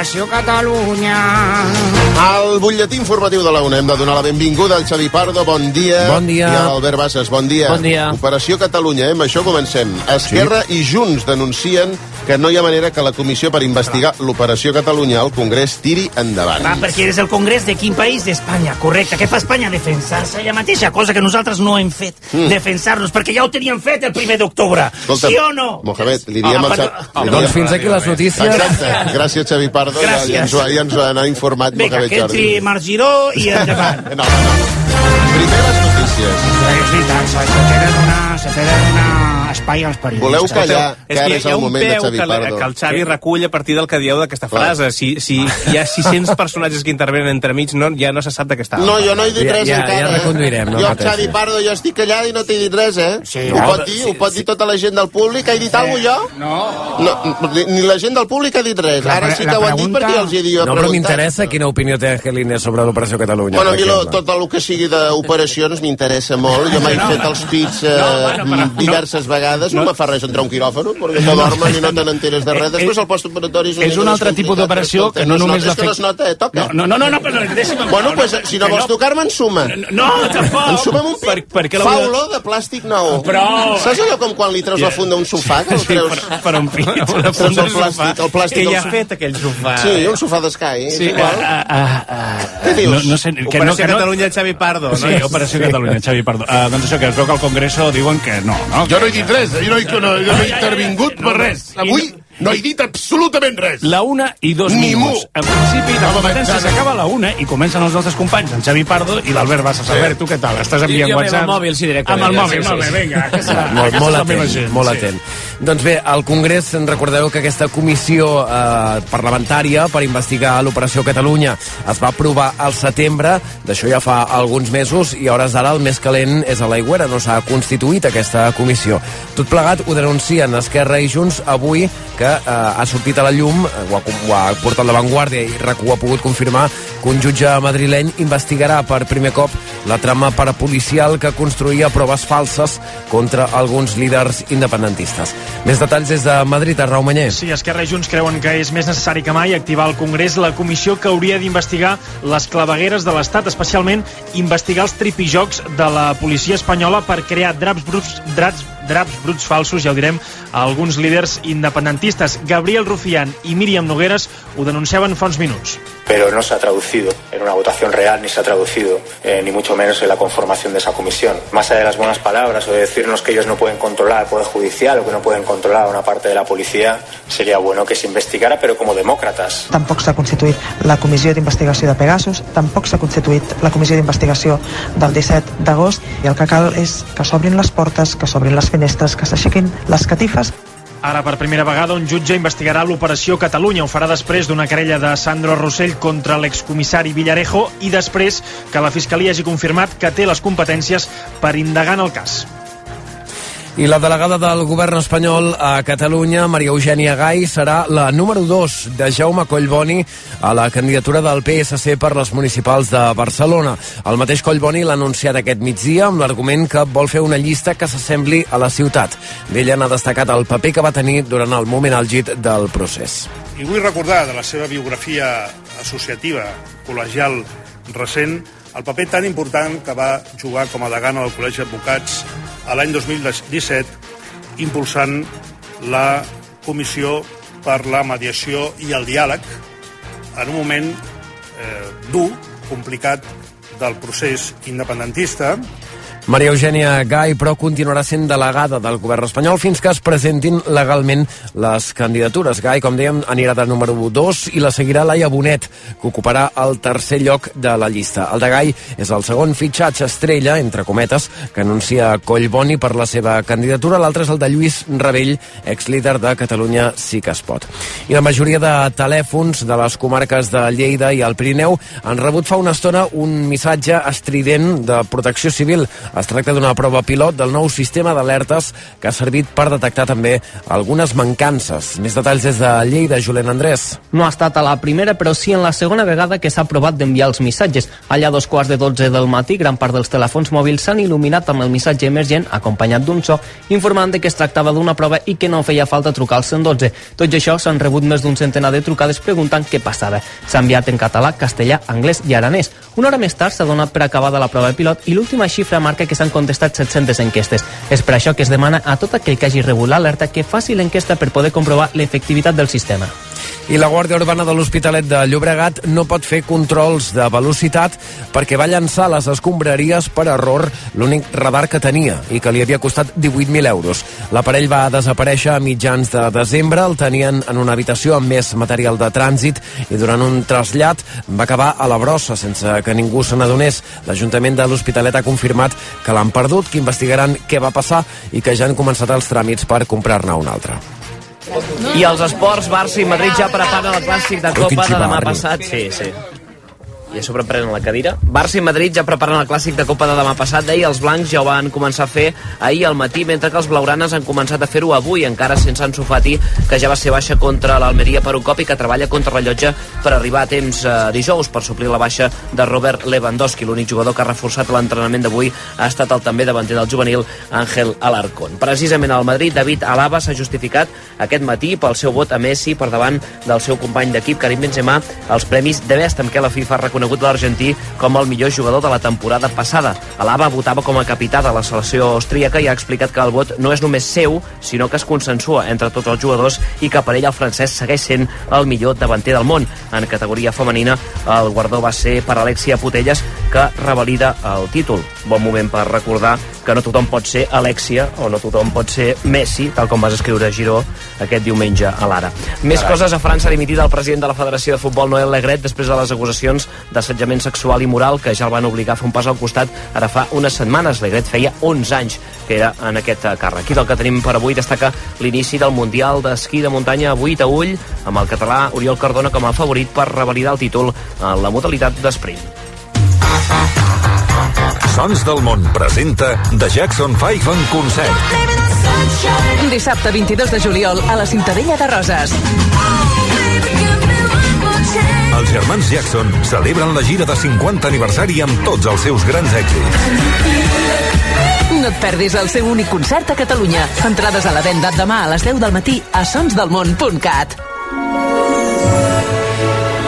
Operació Catalunya. Al butlletí informatiu de la UNA hem de donar la benvinguda al Xavi Pardo, bon dia. Bon dia. I a l'Albert Bassas, bon dia. Bon dia. Operació Catalunya, eh? amb això comencem. Esquerra sí. i Junts denuncien que no hi ha manera que la comissió per investigar l'Operació Catalunya al Congrés tiri endavant. Va, perquè eres el Congrés de quin país? D'Espanya, correcte. Què fa Espanya? Defensar-se ella mateixa, cosa que nosaltres no hem fet. Mm. Defensar-nos, perquè ja ho teníem fet el primer d'octubre. Sí o no? Mohamed, li diem Ah, al Doncs fins aquí les notícies. Exacte. Gràcies, Xavi Pardo. Ja, Gràcies. ja, ens, ho, ja ens ho ha informat Vinga, que entri. Marc Giró i endavant. No, no, no. Primeres notícies. És veritat, se, se tenen una, se tenen una espai als periodistes. Voleu callar, que És ara que és hi ha el moment de Xavi que, Pardo. que el Xavi recull a partir del que dieu d'aquesta frase. Si, si hi ha 600 personatges que intervenen entremig, no, ja no se sap de què està. No, jo no he dit res ja- encara. ja eh? reconduirem, no jo. Xavi Pardo, jo estic callat i no t'he dit res, eh? Sí, ho no, pot dir? ho pot dir tota la gent del públic? He dit alguna jo? No. No, ni- la gent del públic ha dit res. La Ara sí que ho han dit pregunta- perquè els he No, però m'interessa quina opinió té Angelines sobre l'Operació Catalunya. Bueno, a mi lo, tot el que sigui d'operacions m'interessa molt. Jo m'he fet els pits eh, diverses vegades. No, me fa res entrar a un quiròfano, perquè no dormen i no te n'enteres de res. Després el postoperatori és és un altre tipus d'operació que no es només nota, És que no es nota, eh? Toca. No, no, no, no, però deixa'm... Bueno, pues, si no vols tocar-me, ensuma. No, tampoc. Ensuma'm un Per, pit. per què Fa olor de plàstic nou. Prou. Saps allò com quan li treus la funda a un sofà, que el treus... per, per un pit. Una Treus funda el plàstic, el plàstic Que ja ha sofà. fet aquell sofà. Sí, un sofà d'escai, Sí, igual. ah, ah, ah, Què dius? No, no sé, que Operació no, que no, Catalunya, Xavi Pardo. Sí, no? Operació Catalunya, Xavi, perdó. Uh, doncs això, que es veu que al Congreso diuen que no, no? Jo no he dit res, jo no no, no he intervingut per res. Avui no he dit absolutament res. La una i dos Ni minuts. mu. En principi, la competència s'acaba a la una i comencen els nostres companys, en Xavi Pardo i l'Albert Bassas. Albert, tu què tal? Estàs enviant Jo amb el WhatsApp? mòbil, sí, directament. Amb el mòbil, sí, sí, molt bé, sí. vinga. Aquesta, molt, aquesta molt atent, gent, molt sí. atent. Doncs bé, al Congrés recordeu que aquesta comissió eh, parlamentària per investigar l'Operació Catalunya es va aprovar al setembre, d'això ja fa alguns mesos, i a hores d'ara el més calent és a l'aigüera, no s'ha constituït aquesta comissió. Tot plegat ho denuncien Esquerra i Junts avui, que eh, ha sortit a la llum, eh, ho ha, ho ha portat la Vanguardia i RAC ha pogut confirmar que un jutge madrileny investigarà per primer cop la trama parapolicial que construïa proves falses contra alguns líders independentistes. Més detalls des de Madrid, a Rau Manyer. Sí, Esquerra i Junts creuen que és més necessari que mai activar al Congrés la comissió que hauria d'investigar les clavegueres de l'Estat, especialment investigar els tripijocs de la policia espanyola per crear draps bruts, draps, draps bruts falsos, ja ho direm, a alguns líders independentistes. Gabriel Rufián i Míriam Nogueres ho denunciaven fa uns minuts. pero no se ha traducido en una votación real, ni se ha traducido, eh, ni mucho menos en la conformación de esa comisión. Más allá de las buenas palabras o de decirnos que ellos no pueden controlar el Poder Judicial o que no pueden controlar una parte de la policía, sería bueno que se investigara, pero como demócratas. Tampoc s'ha constituït la comissió d'investigació de Pegasus, tampoc s'ha constituït la comissió d'investigació del 17 d'agost i el que cal és que s'obrin les portes, que s'obrin les finestres, que s'aixequin les catifes Ara, per primera vegada, un jutge investigarà l'Operació Catalunya. Ho farà després d'una querella de Sandro Rossell contra l'excomissari Villarejo i després que la Fiscalia hagi confirmat que té les competències per indagar en el cas. I la delegada del govern espanyol a Catalunya, Maria Eugènia Gai, serà la número 2 de Jaume Collboni a la candidatura del PSC per les municipals de Barcelona. El mateix Collboni l'ha anunciat aquest migdia amb l'argument que vol fer una llista que s'assembli a la ciutat. D'ella n'ha destacat el paper que va tenir durant el moment àlgid del procés. I vull recordar de la seva biografia associativa, col·legial recent, el paper tan important que va jugar com a degana del Col·legi d'Advocats a l'any 2017, impulsant la Comissió per la Mediació i el Diàleg en un moment eh, dur, complicat del procés independentista, Maria Eugènia Gai, però, continuarà sent delegada del govern espanyol fins que es presentin legalment les candidatures. Gai, com dèiem, anirà de número 2 i la seguirà Laia Bonet, que ocuparà el tercer lloc de la llista. El de Gai és el segon fitxatge estrella, entre cometes, que anuncia Collboni per la seva candidatura. L'altre és el de Lluís Rebell, exlíder de Catalunya Sí que es pot. I la majoria de telèfons de les comarques de Lleida i el Pirineu han rebut fa una estona un missatge estrident de protecció civil Es tracta d'una prova pilot del nou sistema d'alertes que ha servit per detectar també algunes mancances. Més detalls des de Lleida, Julen Andrés. No ha estat a la primera, però sí en la segona vegada que s'ha provat d'enviar els missatges. Allà a dos quarts de 12 del matí, gran part dels telèfons mòbils s'han il·luminat amb el missatge emergent acompanyat d'un so, informant de que es tractava d'una prova i que no feia falta trucar al 112. Tot i això, s'han rebut més d'un centenar de trucades preguntant què passava. S'ha enviat en català, castellà, anglès i aranès. Una hora més tard s'ha donat per acabada la prova pilot i l'última xifra marca que s'han contestat 700 enquestes. És per això que es demana a tot aquell que hagi rebut l'alerta que faci l'enquesta per poder comprovar l'efectivitat del sistema. I la Guàrdia Urbana de l'Hospitalet de Llobregat no pot fer controls de velocitat perquè va llançar les escombraries per error l'únic radar que tenia i que li havia costat 18.000 euros. L'aparell va desaparèixer a mitjans de desembre, el tenien en una habitació amb més material de trànsit i durant un trasllat va acabar a la brossa sense que ningú se n'adonés. L'Ajuntament de l'Hospitalet ha confirmat que l'han perdut, que investigaran què va passar i que ja han començat els tràmits per comprar-ne un altre. I els esports, Barça i Madrid ja preparen el clàssic de Copa de demà passat. Sí, sí. I a sobre prenen la cadira. Barça i Madrid ja preparen el clàssic de Copa de demà passat. D'ahir els blancs ja ho van començar a fer ahir al matí, mentre que els blaugranes han començat a fer-ho avui, encara sense Ansu Fati, que ja va ser baixa contra l'Almeria per un cop i que treballa contra rellotge per arribar a temps eh, dijous per suplir la baixa de Robert Lewandowski. L'únic jugador que ha reforçat l'entrenament d'avui ha estat el també davanter del juvenil Ángel Alarcón. Precisament al Madrid, David Alaba s'ha justificat aquest matí pel seu vot a Messi per davant del seu company d'equip, Karim Benzema, als premis de Best, amb què la FIFA ha reconegut l'argentí com el millor jugador de la temporada passada. Alaba votava com a capità de la selecció austríaca i ha explicat que el vot no és només seu, sinó que es consensua entre tots els jugadors i que per ell el francès segueix sent el millor davanter del món. En categoria femenina, el guardó va ser per Alexia Putelles, que revalida el títol. Bon moment per recordar que no tothom pot ser Alexia o no tothom pot ser Messi, tal com vas escriure a Giró aquest diumenge a l'Ara. Més Carai. coses a França ha dimitit el president de la Federació de Futbol Noel Legret després de les acusacions d'assetjament sexual i moral que ja el van obligar a fer un pas al costat ara fa unes setmanes. Legret feia 11 anys que era en aquest eh, càrrec. I del que tenim per avui destaca l'inici del Mundial d'Esquí de Muntanya avui a Ull amb el català Oriol Cardona com a favorit per revalidar el títol en la modalitat d'esprint. Sons del món presenta The Jackson 5 en concert. Dissabte 22 de juliol a la Ciutadella de Roses. Els germans Jackson celebren la gira de 50 aniversari amb tots els seus grans èxits. No et perdis el seu únic concert a Catalunya. Entrades a la venda demà a les 10 del matí a sonsdelmont.cat.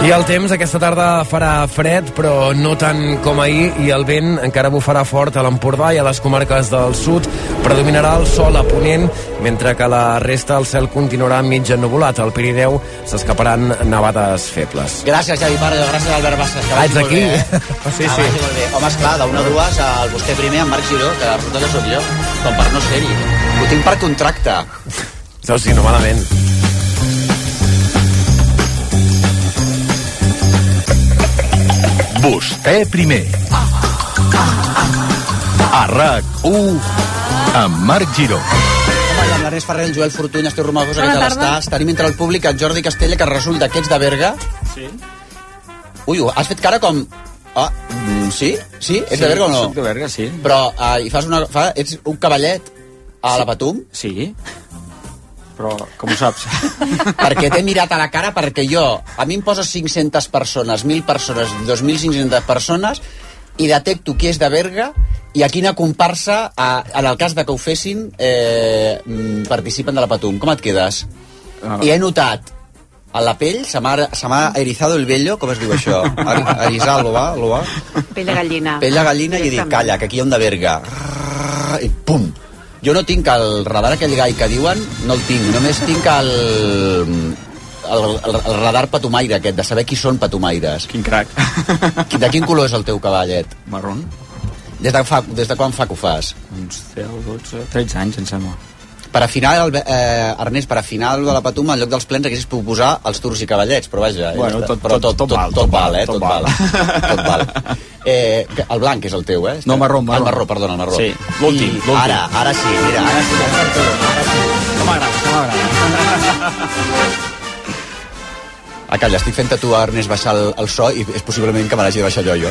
I el temps aquesta tarda farà fred, però no tant com ahir, i el vent encara bufarà fort a l'Empordà i a les comarques del sud. Predominarà el sol a ponent, mentre que la resta el cel continuarà mig ennuvolat. Al Pirineu s'escaparan nevades febles. Gràcies, Javi Pardo, gràcies, Albert Bassas. Que Ah, ets aquí? Bé, eh? Sí, sí. molt bé. Home, esclar, d'una a dues, el vostè primer, en Marc Giró, que resulta que sóc jo, com per no ser-hi. Ho tinc per contracte. Sí, no malament. Vostè primer. A RAC1 amb Marc Giró. Home, i amb l'Ernest Ferrer, el Joel Fortuny, Esteu Romagosa, Bona tal estàs? Tenim entre el públic el Jordi Castella, que resulta que ets de Berga. Sí. Ui, has fet cara com... Ah, mm, sí? Sí? Ets Sí, de Berga o no? soc de Berga, sí. Però uh, hi fas una, fa, ets un cavallet a la Patum? Sí. Però com ho saps? perquè t'he mirat a la cara perquè jo, a mi em poses 500 persones, 1.000 persones, 2.500 persones i detecto qui és de Berga i a quina comparsa, a, en el cas de que ho fessin, eh, mm, participen de la Patum. Com et quedes? Ah. I he notat a la pell, se m'ha erizado el vello, com es diu això? Erizar, lo va? Lo va? Pell de gallina. Pell de gallina i he dit, calla, que aquí hi ha un de Berga. I pum! Jo no tinc el radar aquell gai que diuen, no el tinc, només tinc el, el, el, el radar patumaire aquest, de saber qui són patumaires. Quin crac. De quin color és el teu cavallet? Marrón. Des de, fa, des de quan fa que ho fas? Uns 10, 12, 13 anys, em sembla. Per afinar, el, eh, Ernest, per afinar el de la Patum, en lloc dels plens haguessis pogut posar els tours i cavallets, però vaja... ja Bueno, tot- però tot- tot val, tot val, eh? tot Tot val. tot val. Eh, el blanc és el teu, eh? No, marró, marró. El marró, perdona, el marró. Sí, l'últim. Ara, ara sí, mira, ara sí, ara sí. No m'agrada, no m'agrada. Ah, calla, estic fent a tu, Ernest, baixar el, el so i és possiblement que me l'hagi de baixar jo, jo.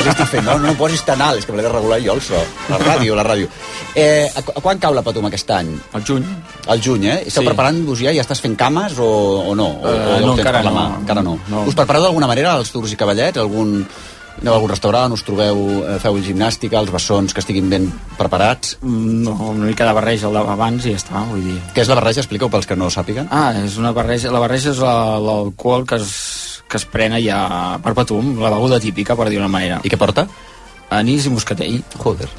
Estic fent, no, no, no posis tan alt, és que me l'he de regular jo el so. La ràdio, la ràdio. Eh, a, a quan cau la Patum aquest any? Al juny. Al juny, eh? Esteu Sí. preparant-vos ja? Ja estàs fent cames o, o no? O, Eh, o no, ho tens encara no. Encara no. No. Us prepareu d'alguna manera, els tours i cavallets? Algun, aneu a algun restaurant, us trobeu, eh, feu gimnàstica, els bessons que estiguin ben preparats? No, una mica de barreja el d'abans i ja està, vull dir. Què és la barreja? Expliqueu pels que no ho sàpiguen. Ah, és una barreja, la barreja és la- l'alcohol que es, que es prena ja per patum, la beguda típica, per dir una manera. I què porta? Anís i moscatell. Joder.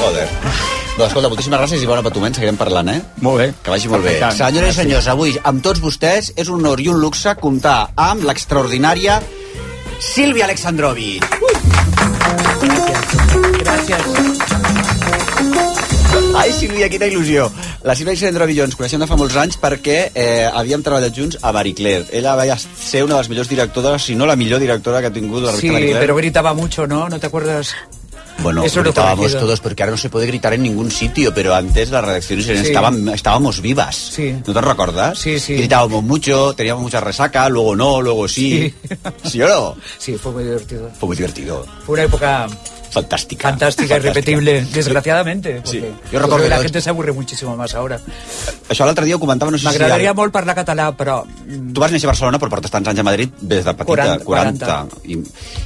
Joder. Doncs escolta, moltíssimes gràcies i bona patument, seguirem parlant, eh? Molt bé. Que vagi molt bé. Senyores i Gràcies. senyors, avui amb tots vostès és un honor i un luxe comptar amb l'extraordinària Sílvia Alexandrovi. Ai, Sílvia, quina il·lusió. La Sílvia Alexandrovi i jo ens coneixem de fa molts anys perquè eh, havíem treballat junts a Marie Claire. Ella va ser una de les millors directores, si no la millor directora que ha tingut la revista Sí, Marie Claire. pero gritaba mucho, ¿no? ¿No te acuerdas? Bueno, Eso gritábamos todos porque ahora no se puede gritar en ningún sitio, pero antes las redacciones Sí. estaban, estábamos vivas. Sí. ¿No te recuerdas? Sí, sí. Gritábamos mucho, teníamos mucha resaca, luego no, luego sí. ¿Sí, o no? Sí, fue muy divertido. Fue muy divertido. Fue una época Fantástica. fantástica, irrepetible, desgraciadamente. Sí. Jo recordo que la se aburre muchísimo más ahora. Això l'altre dia ho comentava, no sé si... M'agradaria molt parlar català, però... Tu vas néixer a Barcelona, però portes tants anys a Madrid des de petita, 40, 40. I,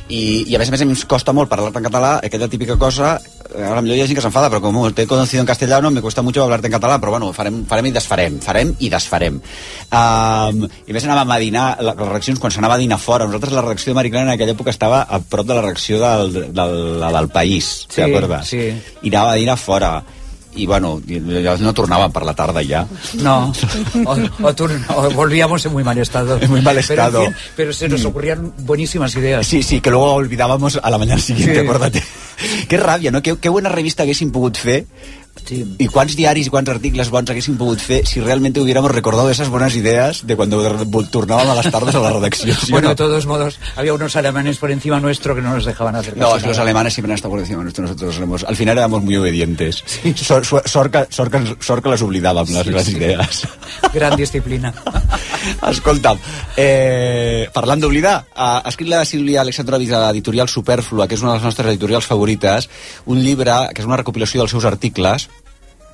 i, I a més a més a mi em costa molt parlar en català, aquella típica cosa, ara millor hi ha gent que s'enfada, però com te he conocido en castellano, me cuesta mucho hablarte en català, però bueno, farem, farem i desfarem, farem i desfarem. Um, I més anàvem a dinar, la- les redaccions, quan s'anava a dinar fora, nosaltres la redacció de Mariclana en aquella època estava a prop de la redacció del, del, del, del país, Sí, t'acordes? sí. I anava a dinar fora i bueno, no tornàvem per la tarda ja No, o, o o volvíamos en muy mal estado. En muy mal Pero, en estado. fin, pero se nos Mm. ocurrían buenísimas ideas. Sí, sí, que luego olvidábamos a la mañana siguiente, Sí. acuérdate. Qué ràbia, no? Que, que buena revista haguéssim pogut fer Sí. i quants diaris i quants articles bons haguéssim pogut fer si realmente hubiéramos recordado esas buenas ideas de cuando tornábem a las tardes a la redacció. ¿sí bueno, no? de todos modos, había unos alemanes por encima nuestro que no nos dejaban hacer No, los nada. alemanes siempre han estado por encima nuestro, nosotros éramos, al final éramos muy obedientes. Sor, sor, sort, que, sort, que, sort que les oblidàvem, les, Sí, les sí. idees. Gran disciplina. Escolta'm, eh, parlant d'oblidar, ha escrit la Sílvia Alexandrovic de l'editorial Superflua, que és una de les nostres editorials favorites, un llibre que és una recopilació dels seus articles,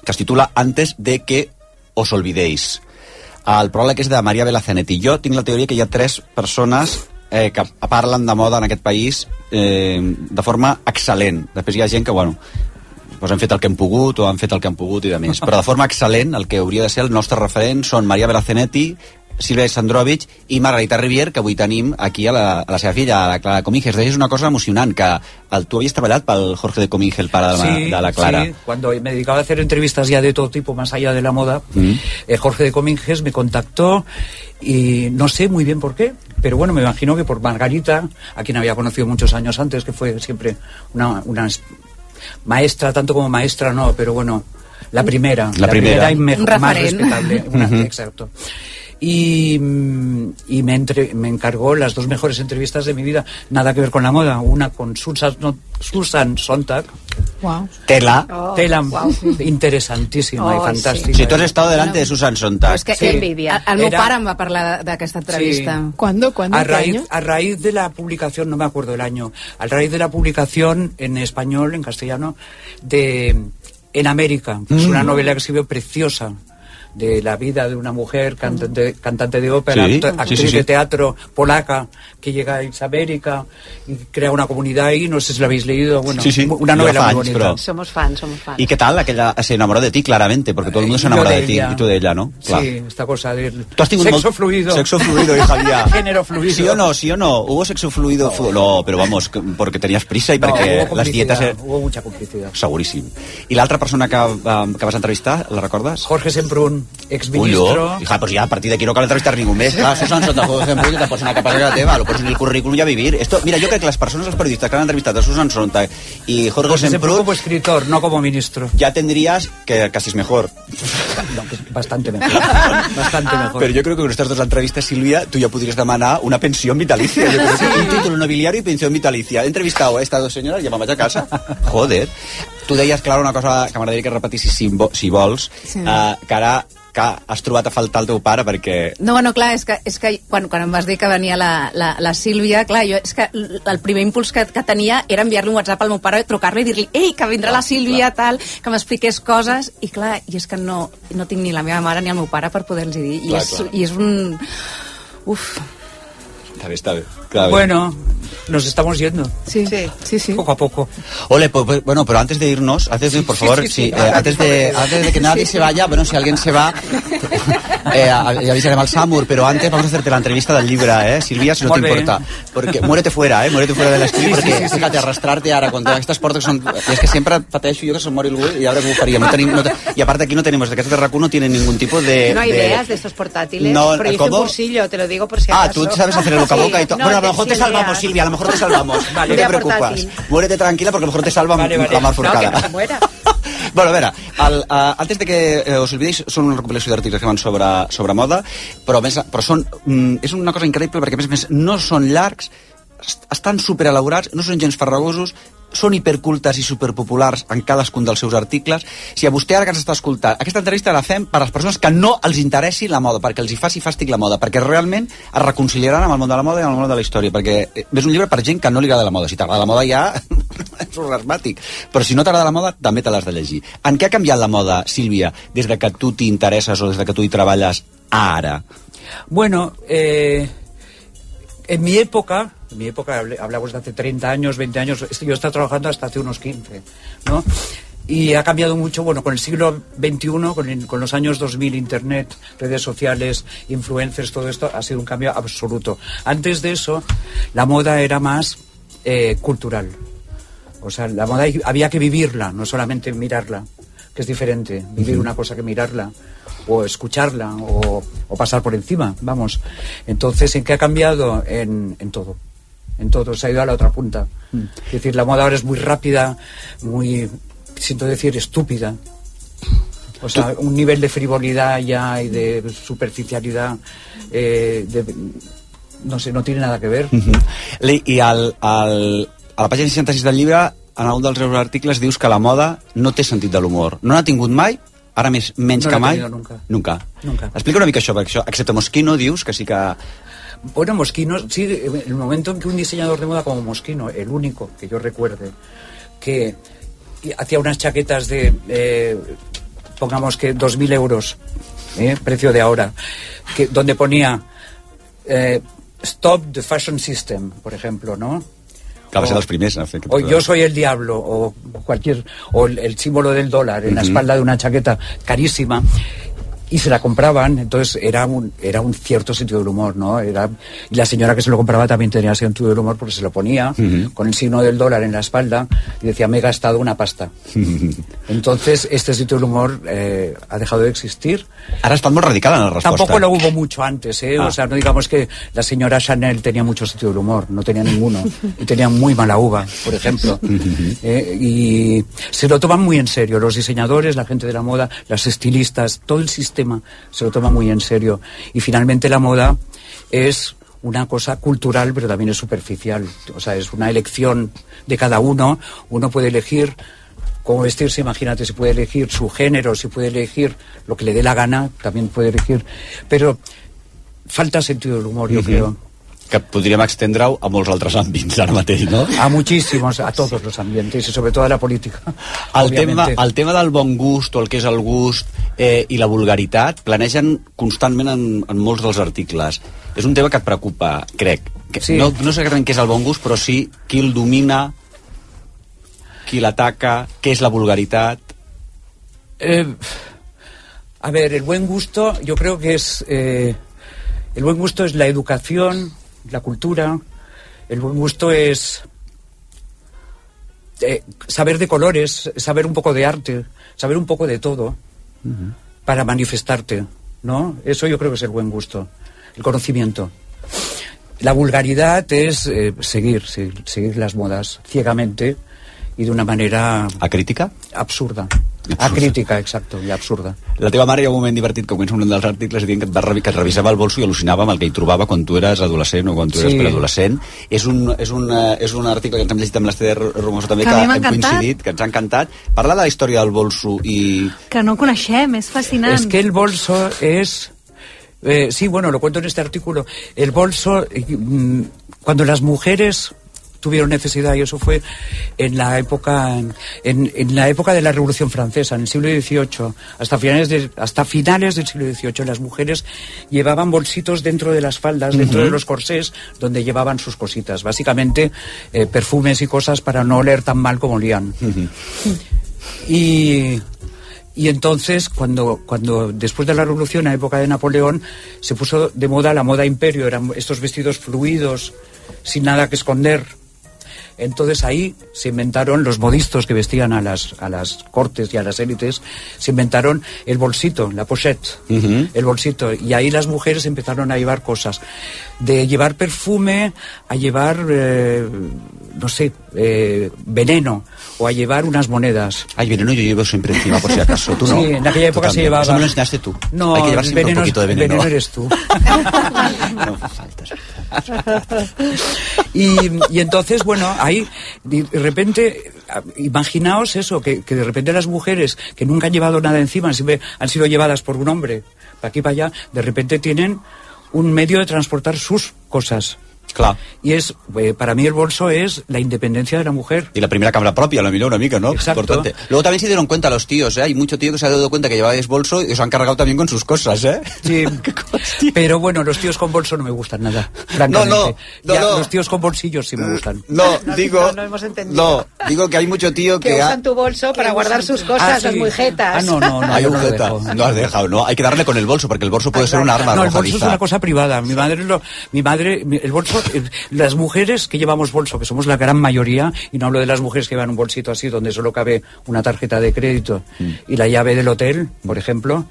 que es titula Antes de que os olvidéis. El pròleg és de Maria Belazanetti. Jo tinc la teoria que hi ha tres persones eh, que parlen de moda en aquest país eh, de forma excel·lent. Després hi ha gent que, bueno, doncs han fet el que han pogut o han fet el que han pogut i de més. Però de forma excel·lent, el que hauria de ser el nostre referent són Maria Belazanetti, Sílvia Sandrovic i Margarita Rivier, que avui tenim aquí a la, a la seva filla, a la Clara Cominges. Deies una cosa emocionant, que el, tu havies treballat pel Jorge de Cominge, el pare de la, de la Clara. sí, cuando me dedicaba a hacer entrevistas ya de todo tipo, más allá de la moda, Mm. eh, Jorge de Cominges me contactó y no sé muy bien por qué, pero bueno, me imagino que por Margarita, a quien había conocido muchos años antes, que fue siempre una, una es- maestra, tanto como maestra no, pero bueno, la primera, La primera. y me- Un más respetable, una- Ujú. exacto. Y, mm, y me, entre- me encargó las dos mejores entrevistas de mi vida, nada que ver con la moda, una con Susan, no, Susan Sontag, Wow. Tela. tela wow. interessantíssima Oh, i fantàstica. Si tu has estado delante de Susan Sontag. És que Sí. envidia. El, el meu Era- pare em va parlar de- d'aquesta entrevista. Sí. ¿Cuándo? ¿Cuándo? A ¿Qué raíz, año? a raíz de la publicación, no me acuerdo el año, a raíz de la publicación en español, en castellano, de En América, que es Mm. una novela que escribió preciosa de la vida de una mujer cantante, cantante de ópera, Sí, acto- sí, actriz sí, sí. de teatro polaca que llega a América y crea una comunidad ahí, no sé si la habéis leído, bueno, Sí, sí, una novela muy bonita. Somos fans, somos fans. ¿Y qué tal? Aquella se enamoró de ti claramente, porque todo el mundo se enamora de de, ti y tú de ella, ¿no? Sí, esta cosa del Tú has tenido un sexo fluido. Sexo fluido, hija mía. Género fluido. ¿Sí o no? ¿Sí o no? ¿Hubo sexo fluido? No, pero vamos, que- porque tenías prisa y No, porque las dietas... er- hubo mucha complicidad. Seguríssim. I l'altra persona que, um, que vas entrevistar, la recordes? Jorge Semprún, Ullo. exministro. Hija, pues ya a partir de aquí no cal entrevistar ningú més. Clar, Susan Sontag, Jorge Semprún, te pots anar cap a casa teva, lo pots en el currículum i a vivir. Esto, mira, yo creo que las personas, los periodistas que han entrevistado a Susan Sontag y Jorge, Jorge Semprún como escritor, no como ministro. ya tendrías que casi es mejor. No, bastante mejor. bastante mejor. Pero yo creo que con estas dos entrevistas, Silvia, tú ya podrías demanar una pensión vitalicia. Yo creo que un título nobiliario y pensión vitalicia. He entrevistado a estas dos senyores i ja me'n vaig a casa. Joder. Tu deies, Clara, una cosa que m'agradaria que repetissis si, si vols, Sí. eh, que ara que has trobat a faltar el teu pare perquè... No, bueno, clar, és que, és que quan, quan em vas dir que venia la, la, la Sílvia, clar, jo, és que el primer impuls que, que tenia era enviar-li un WhatsApp al meu pare, trucar-li i dir-li ei, que vindrà la Sílvia, tal, que m'expliqués coses, i clar, i és que no, no tinc ni la meva mare ni el meu pare per poder-los dir, i, Clar, és, clar. i és un... Uf, Està bé, està bé. Està bé. Bueno, nos estamos yendo. Sí, sí, sí. sí. Poco a poco. Ole, pues, pues, bueno, pero antes de irnos, antes de, por favor, sí, sí, sí. eh, antes, de, antes de que nadie se vaya, bueno, si alguien se va, eh, ya avisaremos al Samur, pero antes vamos a hacerte la entrevista del libro, ¿eh? Silvia, si no Molt te importa. Porque muérete fuera, ¿eh? Muérete fuera del estudi, Sí, sí, perquè, sí, sí. fíjate, arrastrarte ara contra aquestes portes que són... És que sempre pateixo jo que se'm mori algú i ara ho faríem? No tenim, no te... I a part aquí no tenemos, aquest de RAC1 no tiene ningún tipo de... No hay de... ideas de estos portátiles, No, pero hice un cursillo, te lo digo por si Ah, acaso. tú sabes hacer el boca a boca y todo. Sí, bueno, a lo de- mejor te salvamos. Silvia, a lo mejor te salvamos. Vale. no te preocupes. Muérete tranquila porque a lo mejor te salva Vale, vale. la mar No, que forcada. no se muera. Bueno, a veure, el, uh, antes de que eh, us oblidéis, són una recopilació d'articles que van sobre, sobre moda, però, més, però són, mm, és una cosa increïble perquè, a més a més, no són llargs, est- estan superelaborats, no són gens farragosos, són hipercultes i superpopulars en cadascun dels seus articles. Si a vostè ara que ens està escoltant, aquesta entrevista la fem per a les persones que no els interessi la moda, perquè els hi faci fàstic la moda, perquè realment es reconciliaran amb el món de la moda i amb el món de la història, perquè eh, és un llibre per gent que no li agrada la moda. Si t'agrada la moda ja és orgasmàtic, però si no t'agrada la moda també te l'has de llegir. En què ha canviat la moda, Sílvia, des de que tu t'hi interesses o des de que tu hi treballes ara? Bueno, eh, en mi época, en mi época hablamos de hace 30 años, 20 años, yo he estado trabajando hasta hace unos 15, ¿no? Y ha cambiado mucho, bueno, con el siglo XXI, con, el- con los años 2000, Internet, redes sociales, influencers, todo esto, ha sido un cambio absoluto. Antes de eso, la moda era más eh, cultural. O sea, la moda había que vivirla, no solamente mirarla, que es diferente, vivir una cosa que mirarla, o escucharla, o, o pasar por encima, vamos. Entonces, ¿en qué ha cambiado? En, en todo. En todo, se ha ido a la otra punta. Es decir, la moda ahora es muy rápida, muy, siento decir, estúpida. O sea, un nivel de frivolidad ya y de superficialidad, eh, de- no sé, no tiene nada que ver. Li- I al, al, a la pàgina 66 del llibre, en un dels teus articles, dius que la moda no té sentit de l'humor. No n'ha tingut mai, ara més, menys No que mai. nunca. Nunca. Nunca. Explica una mica això, perquè això, excepte Mosquino, dius que sí que... Bueno, Mosquino, sí, el momento en que un diseñador de moda como Mosquino, el único que yo recuerde, que hacía unas chaquetas de, eh, pongamos que 2.000 euros, ¿eh? precio de ahora, que, donde ponía eh, Stop the Fashion System, por ejemplo, ¿no? Ser O- aquest o yo soy el diablo o cualquier o el, el símbolo del dólar en la espalda de una chaqueta carísima y se la compraban entonces era un era un cierto sentido del humor no era y la señora que se lo compraba también tenía sentido del humor porque se lo ponía Ujú. con el signo del dólar en la espalda y decía me he gastado una pasta entonces este sentido del humor eh, ha dejado de existir ha estat molt radical en la resposta. Tampoco lo hubo mucho antes, ¿eh? Ah. O sea, no digamos que la señora Chanel tenía mucho sentido del humor, no tenía ninguno. Y tenía muy mala uva, por ejemplo. ¿eh? Y se lo toman muy en serio. Los diseñadores, la gente de la moda, las estilistas, todo el sistema se lo toma muy en serio. Y finalmente la moda es una cosa cultural, pero también es superficial. O sea, es una elección de cada uno. Uno puede elegir cómo vestirse, imagínate, si puede elegir su género, si puede elegir lo que le dé la gana, también puede elegir. Pero falta sentido del humor, yo creo. Que podríem extendre-ho a molts altres àmbits ara mateix, no? A muchísimos, a todos los ambientes y sobre todo a la política. El tema, el tema del bon gust o el que és el gust eh, i la vulgaritat planegen constantment en, en molts dels articles. És un tema que et preocupa, crec. Que Sí. no, no sé exactament què és el bon gust, però sí qui el domina, qui l'ataca, què és la vulgaritat... Eh, a ver, el buen gusto, yo creo que es. eh, el buen gusto es la educación, la cultura. El buen gusto es. eh, saber de colores, saber un poco de arte, saber un poco de todo para manifestarte, ¿no? Eso yo creo que es el buen gusto, el conocimiento. La vulgaridad es eh, seguir, seguir, seguir las modas ciegamente y de una manera... ¿Acrítica? Absurda. Acrítica, exacto, i absurda. La teva mare hi ha un moment divertit que comença un dels articles dient que et, va, que et revisava el bolso i al·lucinava amb el que hi trobava quan tu eres adolescent o quan tu eres Sí. preadolescent. És un, és, un, eh, és un article que ens hem llegit amb l'Esther Romoso també, Que que, a hem encantat. coincidit, que ens ha encantat. Parla de la història del bolso i... Que no coneixem, és fascinant. Es que el bolso es... eh, sí, bueno, lo cuento en este artículo. El bolso, eh, mm, cuando las mujeres tuvieron necesidad y eso fue en la época en, en la época de la Revolución Francesa en el siglo XVIII hasta finales de, hasta finales del siglo XVIII las mujeres llevaban bolsitos dentro de las faldas dentro de los corsés donde llevaban sus cositas. Básicamente eh, perfumes y cosas para no oler tan mal como olían. Y, y entonces, cuando, cuando después de la revolución, en la época de Napoleón, se puso de moda la moda imperio, eran estos vestidos fluidos, sin nada que esconder. Entonces ahí se inventaron los modistos que vestían a las, a las cortes y a las élites, se inventaron el bolsito, la pochette, el bolsito. Y ahí las mujeres empezaron a llevar cosas. De llevar perfume a llevar, eh, no sé, eh, veneno o a llevar unas monedas. Ay, veneno yo llevo siempre encima por si acaso. Tú no. Sí, en aquella época se llevaba. Eso me lo enseñaste tú. No, Hay que llevar siempre veneno, un poquito de el veneno. eres tú. no faltas. y, y entonces, bueno, ahí de repente, imaginaos eso, que, que de repente las mujeres que nunca han llevado nada encima, siempre han sido llevadas por un hombre, para aquí para allá, de repente tienen un medio de transportar sus cosas. Claro. Y es, eh, para mí el bolso es la independencia de la mujer. Y la primera cámara propia, la miró una mica, ¿no? Exacto. Importante. Luego también se dieron cuenta los tíos, ¿eh? Hay mucho tío que se ha dado cuenta que lleváis bolso y os han cargado también con sus cosas, ¿eh? Sí, pero bueno, los tíos con bolso no me gustan nada, francamente. No, no, no, Ya, no. Los tíos con bolsillos sí me gustan. No, digo, no hemos entendido. no, digo que hay mucho tío Que que, ha... usan tu bolso para guardar sus cosas, Ah, sí. Ah, no, no, no. Hay un no has dejado, no. Hay que darle con el bolso, porque el bolso puede ser un arma No, el bolso es una cosa privada. Mi madre, lo, mi madre, mi- el bolso, eh, las mujeres que llevamos bolso, que somos la gran mayoría, y no hablo de las mujeres que llevan un bolsito así donde solo cabe una tarjeta de crédito Mm. y la llave del hotel, por ejemplo.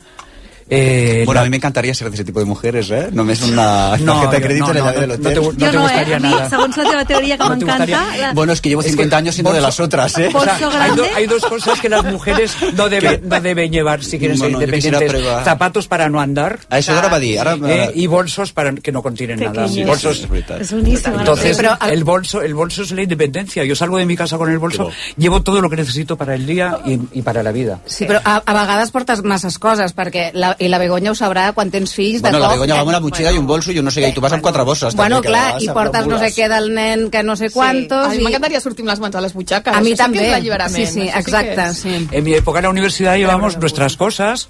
Eh, Bueno, la- a mí me encantaría ser de ese tipo de mujeres, ¿eh? No me es una No, tarjeta de crédito no, en la no, llave del no hotel. te no te no, eh? gustaría A mi, nada. segons la teva teoria, que No te m'encanta... gustaría. la- Bueno, es que llevo 50 años siendo de las otras, ¿eh? O sea, Bolso hay, do- hay dos cosas que las mujeres no deben, no deben llevar si quieren ser independientes. Zapatos para no andar. A eso ahora va a dir, ara- Eh, y bolsos para que no contienen nada. Pequeños. Bolsos, És veritat. És boníssima. Entonces, Sí, però el- bolso, el bolso es la independencia. Yo salgo de mi casa con el bolso, llevo todo lo que necesito para el día y, y para la vida. Sí, però a, a vegades portes masses coses, perquè la, i la Begoña ho sabrà quan tens fills Bueno, de la. Begoña va amb una motxilla i un bolso i un no sé què, i tu vas amb quatre bosses. Bueno, també, clar, i portes no sé què del nen que no sé quantos... A mi i... m'encantaria sortir amb les mans a les butxaques. A mi Això sí també. Sí, sí, exacte, sí. En mi época en la universidad llevamos nuestras cosas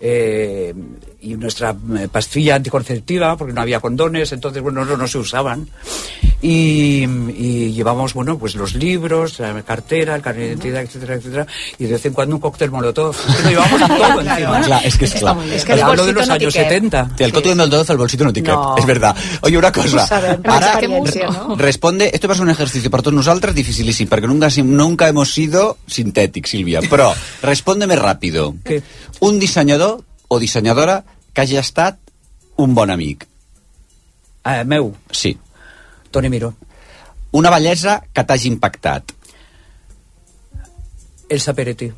eh, y nuestra eh, pastilla anticonceptiva, porque no había condones, entonces, bueno, no, no se usaban. Y, y llevamos, bueno, pues los libros, la cartera, el carnet de identidad, etcétera, etcétera, y de vez en cuando un cóctel molotov. Es que lo llevamos todo encima. Claro, es que es claro. Es que el Hablo de los no años cap. 70. Sí, el coto de Meldolf, el bolsito no cap. No. Es verdad. Oye, una cosa. Ara, experiència, no? responde, esto va a ser un ejercicio para todos nosotros dificilísimo, porque nunca, nunca hemos sido sintéticos, Silvia. Pero, respóndeme rápido. ¿Qué? Un dissenyador o dissenyadora que hagi estat un bon amic. Ah, meu, Sí. Toni Miró. Una bellesa que t'hagi impactat. Elsa Peretti.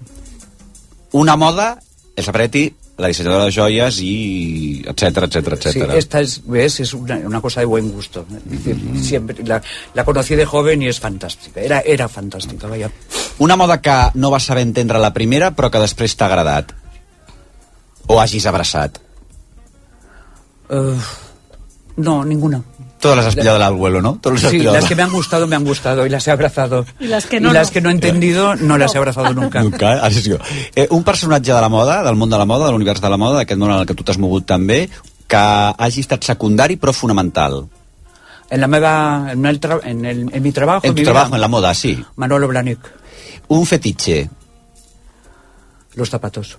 Una moda, el Sapretti, la dissenyadora de joies i etcètera, etcètera, Sí, etcètera. esta es, ¿ves? es una, una cosa de buen gusto. Es decir, siempre, la, la conocí de joven y es fantástica. Era, era fantástica, vaya. Una moda que no vas saber entendre la primera, però que després t'ha agradat. O hagis abraçat. Eh, no, ninguna. Todas las has pillado al vuelo, ¿no? Todas las has Sí, pillado las que me han gustado, me han gustado y las he abrazado. I les que no, y las no. que no he entendido, no las he abrazado nunca. Nunca, eh? Sí. Eh, un personatge de la moda, del món de la moda, de l'univers de la moda, d'aquest món en el que tu t'has mogut també, que hagi estat secundari però fonamental. En la meva, en, el tra- en, el- en mi trabajo, En tu mi trabajo, vida, en la moda, sí. Manolo Blahnik, Un fetiche. los zapatos.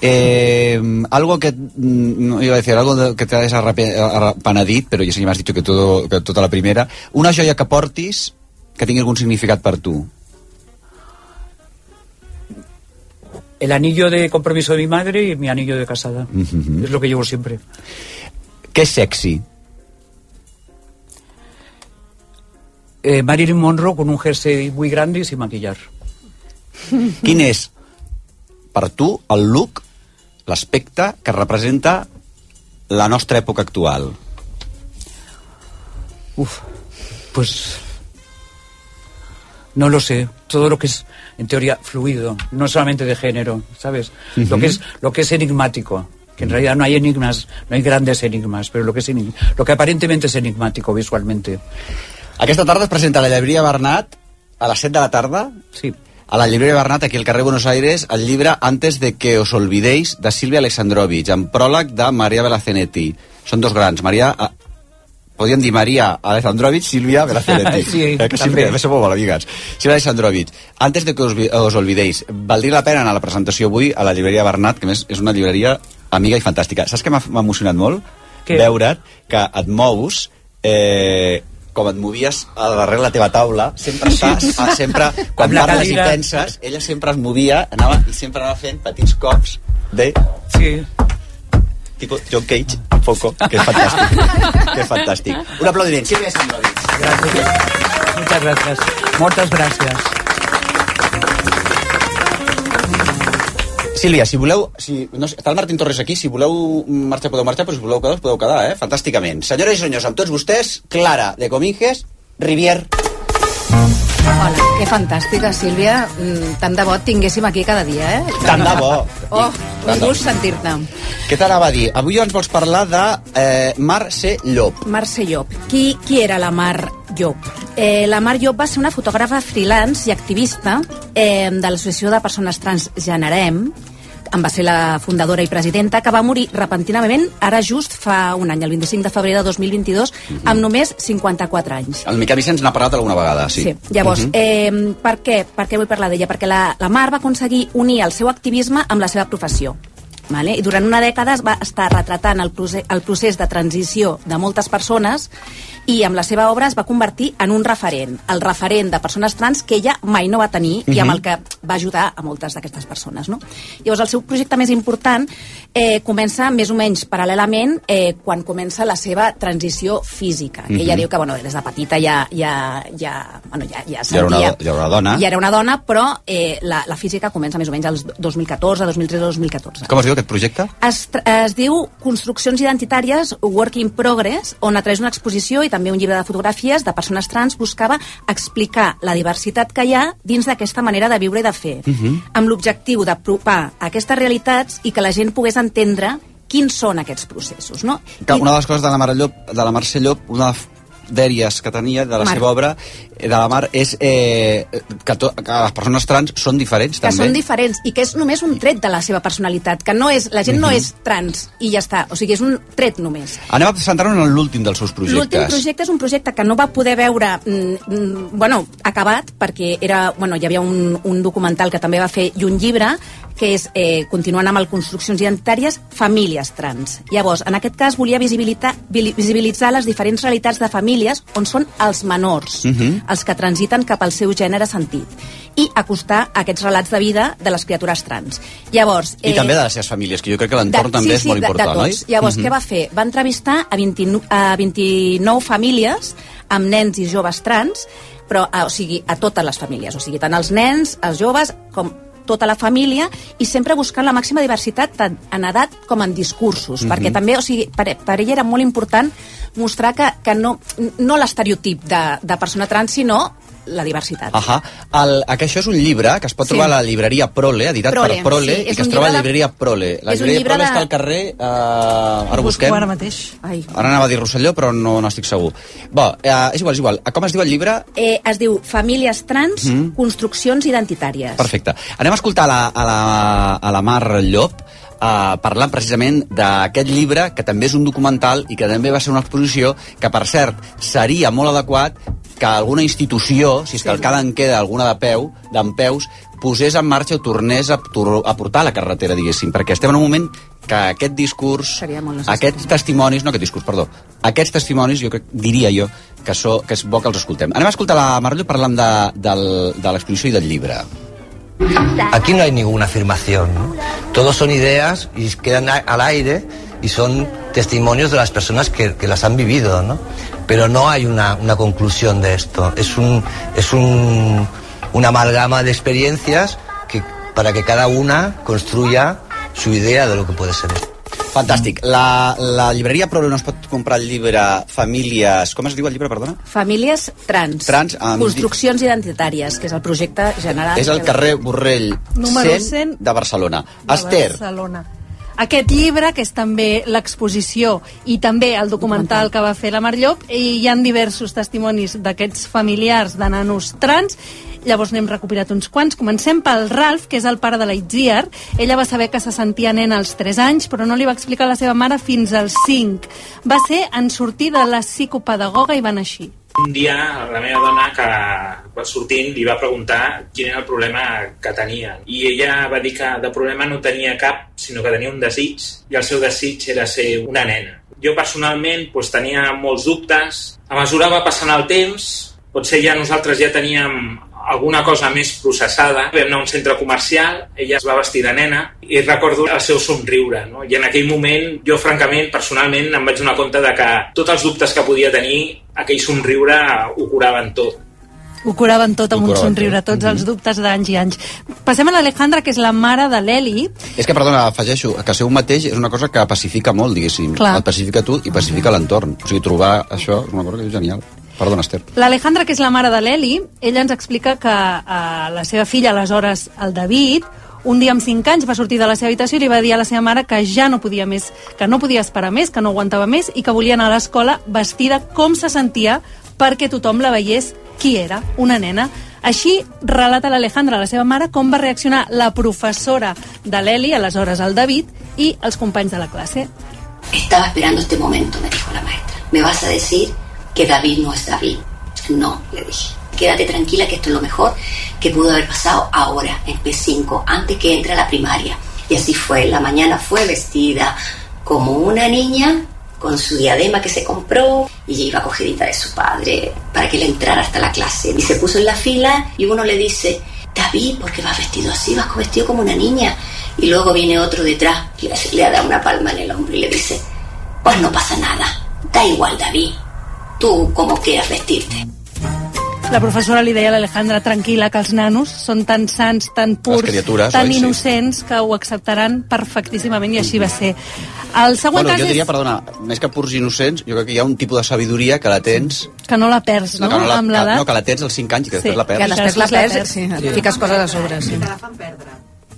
Eh, algo que mm, no iba a decir algo de- que te has arrape- arra- penedit, però ja sé que m'has dit que, todo, que tota la primera. Una joia que portis que tingui algun significat per tu. El anillo de compromiso de mi madre y mi anillo de casada. Mhm. Es lo que llevo siempre. Què és sexy? Eh, Marilyn Monroe con un jersey muy grande y sin maquillar. Quin és per tu, el look, l'aspecte que representa la nostra època actual? Uf, pues no lo sé. Todo lo que es, en teoría, fluido, no solamente de género, ¿sabes? Lo Ujú. que es, lo que es enigmático. Que en realidad no hay enigmas, no hay grandes enigmas, pero lo que es enig- lo que aparentemente es enigmático visualmente. Aquesta tarda es presenta la llibreria Bernat a les 7 de la tarda. Sí. A la llibreria Bernat, aquí al carrer Buenos Aires, el llibre Antes de que os olvidéis, de Sílvia Alexandrovich, amb pròleg de Maria Belacenetti. Són dos grans. Maria... ah, Podríem dir Maria Alexandrovich, Sílvia Belacenetti. Sí, eh, que també. Sílvia, som molt amigues. Sílvia Alexandrovich. Antes de que os, os olvidéis, valdria la pena anar a la presentació avui a la llibreria Bernat, que a més és una llibreria amiga i fantàstica. Saps m'ha m'ha emocionat molt? Què? Veure't que et mous eh, com et movies a darrere la teva taula, sempre estàs, ah, sempre, quan parles i cadira. penses, ella sempre es movia, anava i sempre anava fent petits cops de... Sí. Tipo John Cage, un poco, que és fantàstic. que és fantàstic. Un aplaudiment. Sílvia Alexandrovich. Gràcies. Muchas gracias. Moltes gràcies. Sílvia, si voleu... Si, no està el Martín Torres aquí, si voleu marxar podeu marxar, però si voleu quedar podeu quedar, eh? Fantàsticament. Senyores i senyors, amb tots vostès, Clara de Cominges, Rivier. Hola, que fantàstica, Sílvia. Mm, Tant de bo et tinguéssim aquí cada dia, eh? Tant de bo. Oh, un gust sentir-te. Què t'anava a dir? Avui ens vols parlar de eh, Mercè Llop. Mercè Llop. Qui, qui era la Mar Llop? Eh, la Mar Llop va ser una fotògrafa freelance i activista eh, de l'Associació de Persones Trans Generem, en va ser la fundadora i presidenta, que va morir repentinament ara just fa un any, el 25 de febrer de 2022, amb només 54 anys. El Miquel Vicenç n'ha parlat alguna vegada, sí. Sí, llavors, Mhm. eh, per, què? per què vull parlar d'ella? Perquè la, la Mar va aconseguir unir el seu activisme amb la seva professió. Vale? I durant una dècada es va estar retratant el procés, el procés de transició de moltes persones i amb la seva obra es va convertir en un referent, el referent de persones trans que ella mai no va tenir i amb Mhm. el que va ajudar a moltes d'aquestes persones. No? Llavors, el seu projecte més important eh, comença més o menys paral·lelament eh, quan comença la seva transició física. Que ella Mhm. diu que bueno, des de petita ja, ja, ja, bueno, ja, ja Ja era una, sentia... ja era una dona. Ja era una dona, però eh, la, la física comença més o menys als 2014, 2013, 2014. Com es diu aquest projecte? Es, es diu Construccions identitàries, Work in Progress, on a través d'una exposició i també un llibre de fotografies de persones trans buscava explicar la diversitat que hi ha dins d'aquesta manera de viure i de fer, Mhm. amb l'objectiu d'apropar aquestes realitats i que la gent pogués entendre quins són aquests processos. No? Que una de les coses de la Mar Llop, de la Mercè Llop, una dèries que tenia de la Mar. seva obra de la Mar és eh, que, to, que les persones trans són diferents que també. són diferents i que és només un tret de la seva personalitat, que no és, la gent no Mhm. és trans i ja està, o sigui, és un tret només. Anem a centrar-nos en l'últim dels seus L'últim projectes. projecte és un projecte que no va poder veure mm, mm, bueno, acabat, perquè era, bueno, hi havia un, un documental que també va fer i un llibre que és, eh, continuant amb el Construccions Identitàries, Famílies Trans. Llavors, en aquest cas volia visibilitzar les diferents realitats de famílies on són els menors, Mhm. Els que transiten cap al seu gènere sentit, i acostar aquests relats de vida de les criatures trans. Llavors, I també de les seves famílies, que jo crec que l'entorn també és molt de, important, de tots. oi? Llavors, Mhm. què va fer? Va entrevistar a, 29, a 29 famílies amb nens i joves trans, però, a, o sigui, a totes les famílies, o sigui, tant els nens, els joves, com tota la família i sempre buscant la màxima diversitat tant en edat com en discursos, Mhm. perquè també, o sigui, per, per ella era molt important mostrar que, que no, no l'estereotip de, de persona trans, sinó la diversitat. Ahà. El, això és un llibre que es pot Sí. trobar a la llibreria Prole, editat Prole, per Prole, sí, i que es troba a la de- llibreria Prole. La llibreria llibre Prole de- està al carrer... Eh, ara busquem. ara mateix. Ai. Ara anava a dir Rosselló, però no n'estic segur. Bo, eh, és igual, és igual. Com es diu el llibre? Eh, es diu Famílies trans, Mhm. construccions identitàries. Perfecte. Anem a escoltar a la, a la, a la Mar Llop eh, parlant precisament d'aquest llibre, que també és un documental i que també va ser una exposició, que per cert seria molt adequat que alguna institució, si és que Sí. el cada en queda alguna de peu, d'en peus, posés en marxa o tornés a, a portar a la carretera, diguéssim, perquè estem en un moment que aquest discurs, aquests testimonis, no aquest discurs, perdó, aquests testimonis, jo crec, diria jo, que, so, que és bo que els escoltem. Anem a escoltar la Mar Llop parlant de, del, de l'exposició i del llibre. Aquí no hay ninguna afirmación, ¿no? Todos son ideas y quedan a- al aire y son testimonios de las personas que, que las han vivido, ¿no? Pero no hay una, una conclusión de esto. Es un, es un, una amalgama de experiencias que para que cada una construya su idea de lo que puede ser esto. Fantàstic. La, la llibreria Prolo no es pot comprar el llibre Famílies... Com es diu el llibre, perdona? Famílies trans. Trans, amb- Construccions identitàries, que és el projecte general. És el carrer Borrell Número 100 100 de Barcelona. de Esther, Barcelona. Aquest llibre, que és també l'exposició i també el documental que va fer la Mar Llop, i hi han diversos testimonis d'aquests familiars de nanos trans, llavors n'hem recopilat uns quants. Comencem pel Ralph, que és el pare de la Itziar. Ella va saber que se sentia nena als 3 anys, però no li va explicar a la seva mare fins als 5. Va ser en sortir de la psicopedagoga i van així. Un dia la meva dona que sortint li va preguntar quin era el problema que tenia i ella va dir que de problema no tenia cap sinó que tenia un desig i el seu desig era ser una nena. Jo personalment doncs, tenia molts dubtes, a mesura va passant el temps potser ja nosaltres ja teníem alguna cosa més processada. Vam anar a un centre comercial, ella es va vestir de nena i recordo el seu somriure. No? I en aquell moment, jo francament, personalment, em vaig donar compte de que tots els dubtes que podia tenir, aquell somriure ho curaven tot. Ho curaven tot amb Ho un curaven somriure, tot. tots els dubtes d'anys i anys. Passem a l'Alejandra, que és la mare de l'Eli. és que, perdona, afegeixo, que ser un mateix és una cosa que pacifica molt, diguéssim. Clar. Et pacifica tu i pacifica l'entorn. O sigui, trobar això és una cosa que és genial. Perdona, Esther. L'Alejandra, que és la mare de l'Eli, ella ens explica que eh, la seva filla, aleshores, el David, un dia amb 5 anys va sortir de la seva habitació i li va dir a la seva mare que ja no podia més, que no podia esperar més, que no aguantava més i que volia anar a l'escola vestida com se sentia perquè tothom la veiés qui era, una nena. Així relata l'Alejandra a la seva mare com va reaccionar la professora de l'Eli, aleshores el David, i els companys de la classe. Estaba esperando este momento, me dijo la maestra. ¿Me vas a decir que David no es David? No, le dije. Quédate tranquila que esto es lo mejor que pudo haber pasado ahora, en P5, antes que entre a la primaria. Y así fue. La mañana fue vestida como una niña, con su diadema que se compró, y ella iba cogidita de su padre para que le entrara hasta la clase. Y se puso en la fila y uno le dice, David, ¿por qué vas vestido así? Vas vestido como una niña. Y luego viene otro detrás le, le da una palma en el hombro y le dice, pues no pasa nada. Da igual, David. Tú como quieras vestirte. La professora li deia a l'Alejandra tranquil·la que els nanos són tan sants, tan purs, tan oi? Sí. innocents que ho acceptaran perfectíssimament i així va ser. El següent Bueno, cas jo diria, és perdona, més que purs innocents, jo crec que hi ha un tipus de sabidoria que la tens... que no la perds, no?, que no, la, amb que, l'edat. no, que la tens als 5 anys i que després Sí, la perds. Que després la perds, sí, et fiques coses a sobre. Sí.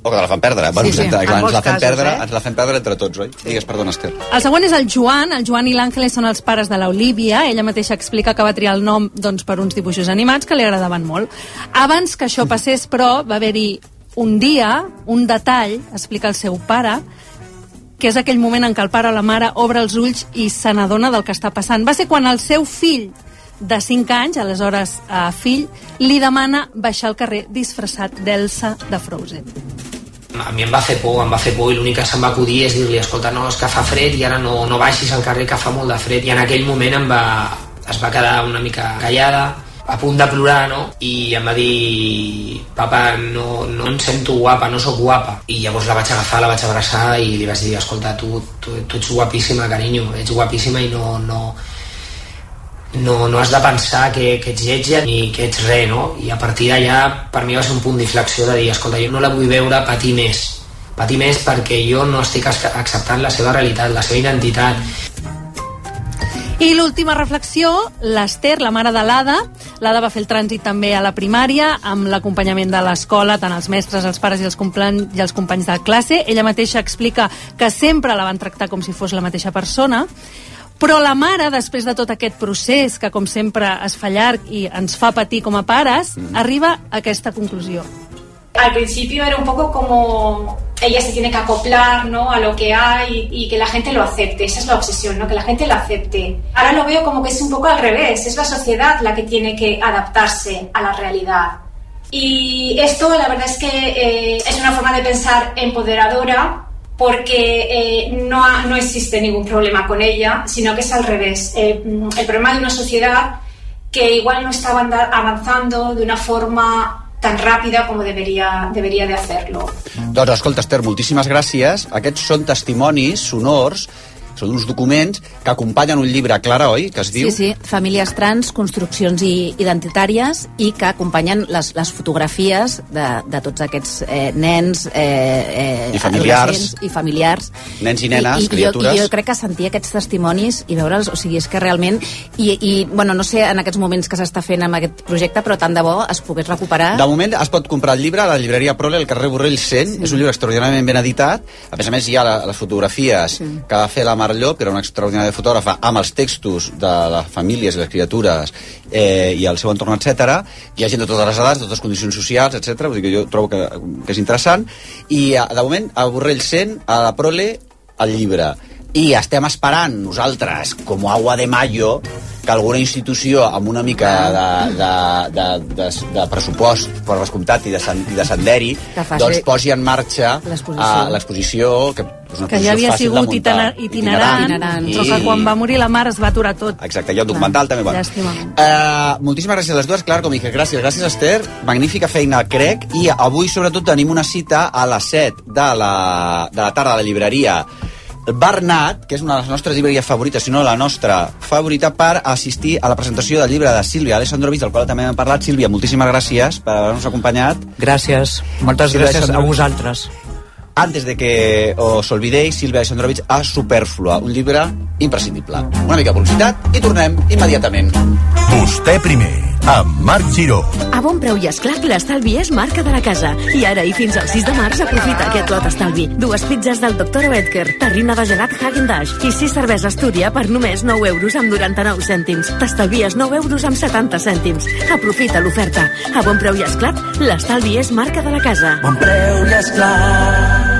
O que la fan perdre. Bueno, Sí, sí, clar, ens la fem casos, perdre, eh? ens la fem perdre entre tots, oi? Digues, perdona, Esther. El següent és el Joan. El Joan i l'Àngeles són els pares de l'Olivia. Ella mateixa explica que va triar el nom doncs, per uns dibuixos animats que li agradaven molt. Abans que això passés, però, va haver-hi un dia, un detall, explica el seu pare, que és aquell moment en què el pare o la mare obre els ulls i se n'adona del que està passant. Va ser quan el seu fill de 5 anys, aleshores eh, fill, li demana baixar al carrer disfressat d'Elsa de Frozen. A mi em va fer por, em va fer por i l'únic que se'm va acudir és dir-li, escolta, no, és que fa fred i ara no, no baixis al carrer que fa molt de fred. I en aquell moment em va, es va quedar una mica callada, a punt de plorar, no? I em va dir, papa, no, no em sento guapa, no sóc guapa. I llavors la vaig agafar, la vaig abraçar i li vaig dir, escolta, tu, tu, tu ets guapíssima, carinyo, ets guapíssima i no, no, no, no has de pensar que, que ets lletja ni que ets res, no? I a partir d'allà per mi va ser un punt d'inflexió de dir, escolta, jo no la vull veure patir més, patir més perquè jo no estic ac- acceptant la seva realitat, la seva identitat. I l'última reflexió, l'Ester, la mare de l'Ada. L'Ada va fer el trànsit també a la primària, amb l'acompanyament de l'escola, tant els mestres, els pares i els, i els companys de classe. Ella mateixa explica que sempre la van tractar com si fos la mateixa persona, però la mare, després de tot aquest procés, que com sempre es fa llarg i ens fa patir com a pares, arriba a aquesta conclusió. Al principio era un poco como ella se tiene que acoplar ¿no? a lo que hay y que la gente lo acepte. Esa es la obsesión, ¿no? que la gente lo acepte. Ahora lo veo como que es un poco al revés. Es la sociedad la que tiene que adaptarse a la realidad. Y esto, la verdad es que eh, es una forma de pensar empoderadora porque eh, no, ha- no existe ningún problema con ella, sino que es al revés. Eh, el problema de una sociedad que igual no anda- avanzando de una forma tan ràpida com deberia, deberia de hacerlo. Doncs escolta, Esther, moltíssimes gràcies. Aquests són testimonis sonors són uns documents que acompanyen un llibre clar, oi? Que es diu... Sí, sí, famílies trans, construccions i identitàries i que acompanyen les, les fotografies de, de tots aquests eh, nens eh, eh, I familiars. i familiars Nens i nenes, I, i, criatures. jo, I jo crec que sentir aquests testimonis i veure'ls, o sigui, és que realment i, i bueno, no sé en aquests moments que s'està fent amb aquest projecte, però tant de bo es pogués recuperar De moment es pot comprar el llibre a la llibreria Prole, al carrer Borrell 100. Sí. És un llibre extraordinàriament ben editat. A més a més, hi ha la, les fotografies sí. que va fer la Mar Llop, que era una extraordinària fotògrafa, amb els textos de les famílies i les criatures eh, i el seu entorn, etc. Hi ha gent de totes les edats, de totes les condicions socials, etc. Vull dir que jo trobo que, que és interessant. I eh, de moment, a Borrell 100, a la Prole, el llibre. I estem esperant nosaltres, com agua de mayo, que alguna institució amb una mica de, de, de, de, de pressupost per descomptat i de, i de senderi doncs posi en marxa l'exposició. l'exposició que és una que ja havia sigut muntar, itinerant, itinerant, itinerant. però que quan va morir la mare es va aturar tot. Exacte, ha un documental també. Bueno. Llàstima. Uh, moltíssimes gràcies a les dues, Clar, com dic, gràcies, gràcies Esther, magnífica feina crec, i avui sobretot tenim una cita a les 7 de la, de la tarda a la llibreria Barnat, que és una de les nostres llibreries favorites, si no la nostra favorita, per assistir a la presentació del llibre de Sílvia Alessandrovic, del qual també hem parlat. Sílvia, moltíssimes gràcies per haver-nos acompanyat. Gràcies. Moltes Sílvia gràcies a vosaltres. Antes de que os olvidéis, Sílvia Alessandrovic a Superflua, un llibre imprescindible. Una mica de publicitat i tornem immediatament. Vostè primer, amb Marc Giró. A bon preu i esclat, l'estalvi és marca de la casa. I ara i fins al 6 de març aprofita aquest lot estalvi. Dues pizzas del Dr. Oetker, terrina de gelat Häagen-Dazs i sis cerveses Túria per només 9 euros amb 99 cèntims. T'estalvies 9 euros amb 70 cèntims. Aprofita l'oferta. A bon preu i esclat, l'estalvi és marca de la casa. Bon preu i esclat.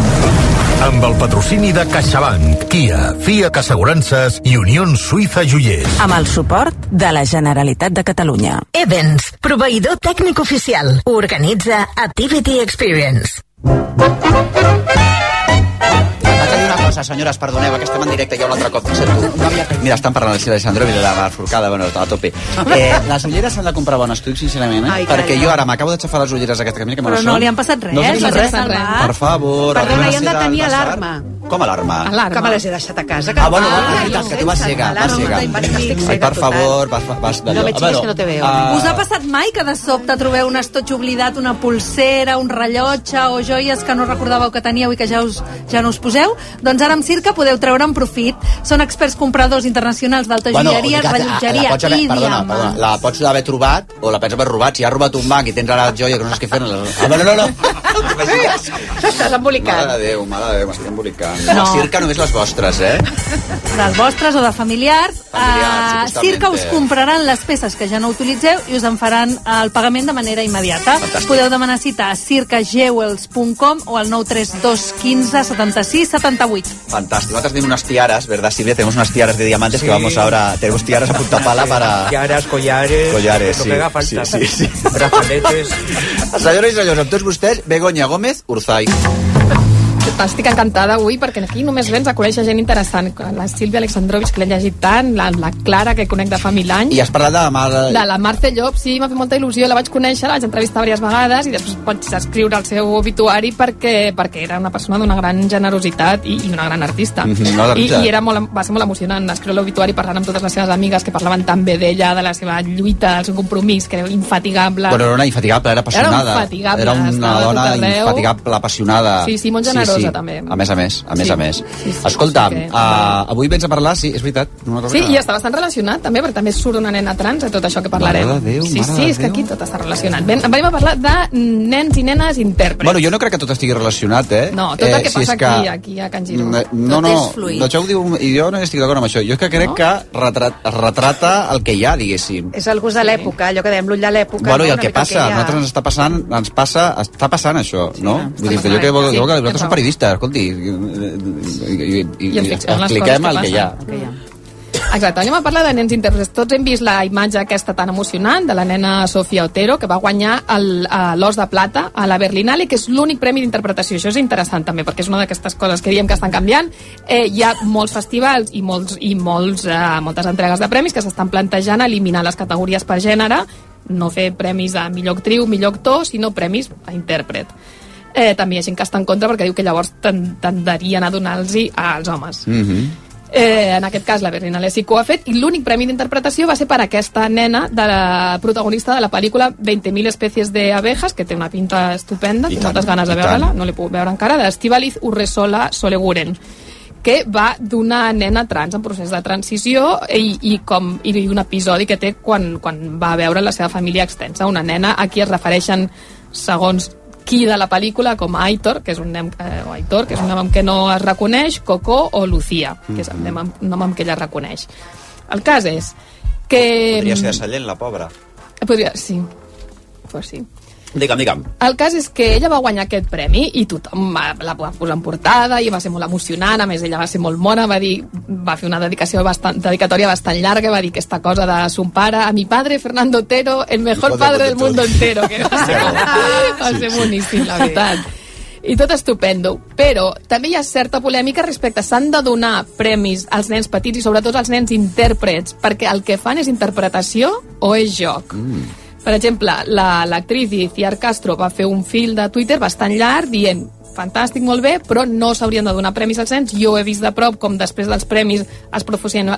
Amb el patrocini de CaixaBank, Kia, FIAC Assegurances i Unió Suïssa Joiers. amb el suport de la Generalitat de Catalunya. Evans, proveïdor tècnic oficial. Organitza Activity Experience. Va tenir una cosa, senyores, perdoneu, que estem en directe, hi ha un altre cop. Mira, estan parlant del Alessandro i de la Mar Forcada, bueno, a tope. Eh, les ulleres s'han de comprar bones, dic sincerament, eh? Ai, Perquè jo ara m'acabo de xafar les ulleres aquesta camina que me Però no li han passat res, No us ha les passat res? Per favor. Perdona, alguna hi han de tenir alarma. Com alarma? Alarma. Que me les he deixat a casa. Ah, bueno, Ah, veritat, que tu vas cega, vas cega. per favor, vas, vas d'allò. No xilles que no te veo. ah, Us ha passat mai que de sobte trobeu un estoig oblidat, una pulsera, un rellotge o joies que no recordàveu que teníeu i que ja, us, ja no us poseu? Doncs ara amb Circa podeu treure'n profit. Són experts compradors internacionals d'alta joieria, obligat, rellotgeria la pots haver, i perdona, diamants. perdona, la pots haver trobat o la pots haver robat. Si has robat un banc i tens ara joia que no saps què fer... Ah, no, no, no. Estàs embolicat. Mare de Déu, mare de Déu, m'estic embolicant. No. Circa només les vostres, eh? dels vostres o de familiars, Familiars, uh, Circa us justamente. compraran les peces que ja no utilitzeu i us en faran el pagament de manera immediata. Fantàstic. Podeu demanar cita a circajewels.com o al 932 15 76 78. Fantástico. Nosotros tenemos unas tiaras, ¿verdad, Silvia? Tenemos unas tiaras de diamantes Sí. que vamos ahora... Tenemos tiaras a punta pala para... Tiaras, collares, Collares, sí. haga falta. Sí, sí, sí. Brazaletes. Senyores i senyors, amb tots vostès, Begoña Gómez Urzai. Estic encantada avui perquè aquí només vens a conèixer gent interessant. La Sílvia Alexandrovich, que l'he llegit tant, la, la Clara, que conec de fa mil anys, I has parlat de la Mar... de la Marce Llop, sí, m'ha fet molta il·lusió, la vaig conèixer, la vaig entrevistar diverses vegades i després pots escriure el seu obituari perquè, perquè era una persona d'una gran generositat i, i una gran artista. Mhm, no, de I. I era molt, va ser molt emocionant escriure l'obituari parlant amb totes les seves amigues que parlaven tan bé d'ella, de la seva lluita, del seu compromís, que era infatigable. Bueno, era una infatigable, era apassionada. Era infatigable, Era una dona arreu. infatigable, apassionada. Sí, sí, molt Sí, cosa, també. A més a més, a més Sí. a més. Sí, sí, Escolta, sí que- uh, avui vens a parlar, sí, és veritat. Una cosa Sí, que... i està bastant relacionat també, perquè també surt una nena trans a tot això que parlarem. Mare de Déu, sí, mare sí, de és que Déu. aquí tot està relacionat. Ben, venim a parlar de nens i nenes intèrprets. Bueno, jo no crec que tot estigui relacionat, eh? No, tot el eh, que si és passa aquí, aquí a Can Giró. No, no, no, no, això ho diu, i jo no estic d'acord amb això. Jo és que crec No? que retrat, retrata el que hi ha, diguéssim. És el gust de l'època, allò que dèiem, l'ull de l'època. Bueno, i el que passa, a nosaltres ens està passant, ens passa, està passant això, no? Vull dir que jo que, jo, que vosaltres som raó. Periodistes, escolti, i, i, i, expliquem el que que hi ha. passen. Exacte, anem a parlar de nens intèrprets. Tots hem vist la imatge aquesta tan emocionant de la nena Sofia Otero, que va guanyar eh, l'Os de Plata a la Berlinale, que és l'únic premi d'interpretació. Això és interessant també, perquè és una d'aquestes coses que diem que estan canviant. Eh, hi ha molts festivals i, molts, i molts, eh, moltes entregues de premis que s'estan plantejant eliminar les categories per gènere, no fer premis a millor actriu, millor actor, sinó premis a intèrpret. Eh, també hi ha gent que està en contra perquè diu que llavors ten- tendarien a donar-los als homes. Mm -hmm. Eh, en aquest cas, la Berlinale sí que ho ha fet, i l'únic premi d'interpretació va ser per aquesta nena, de la protagonista de la pel·lícula 20.000 especies de abejas, que té una pinta estupenda, I tinc tant, moltes ganes de veure-la, no l'he pogut veure encara, d'Estivaliz Urresola Soleguren que va d'una nena trans en procés de transició i, i, com, i un episodi que té quan, quan va veure la seva família extensa. Una nena a qui es refereixen, segons qui de la pel·lícula, com Aitor, que és un nen, eh, o Aitor, que és un nom amb què no es reconeix, Coco o Lucía, que és el nom, amb- nom amb què ella es reconeix. El cas és que... Podria ser de Sallent, la pobra. Podria, sí. Pues sí. Digue'm, digue'm. El cas és que ella va guanyar aquest premi i tothom va- la va posar en portada i va ser molt emocionant, a més ella va ser molt mona, va dir, va fer una dedicació bastant, dedicatòria bastant llarga, va dir aquesta cosa de son pare, a mi padre Fernando Otero, el mejor padre del mundo entero, que va ser, va ser boníssim, la veritat. I tot estupendo, però també hi ha certa polèmica respecte a s'han de donar premis als nens petits i sobretot als nens intèrprets, perquè el que fan és interpretació o és joc. Mm. Per exemple, la- l'actriz Iciar Castro va fer un fil de Twitter bastant llarg dient fantàstic, molt bé, però no s'haurien de donar premis als nens. Jo he vist de prop com després dels premis es,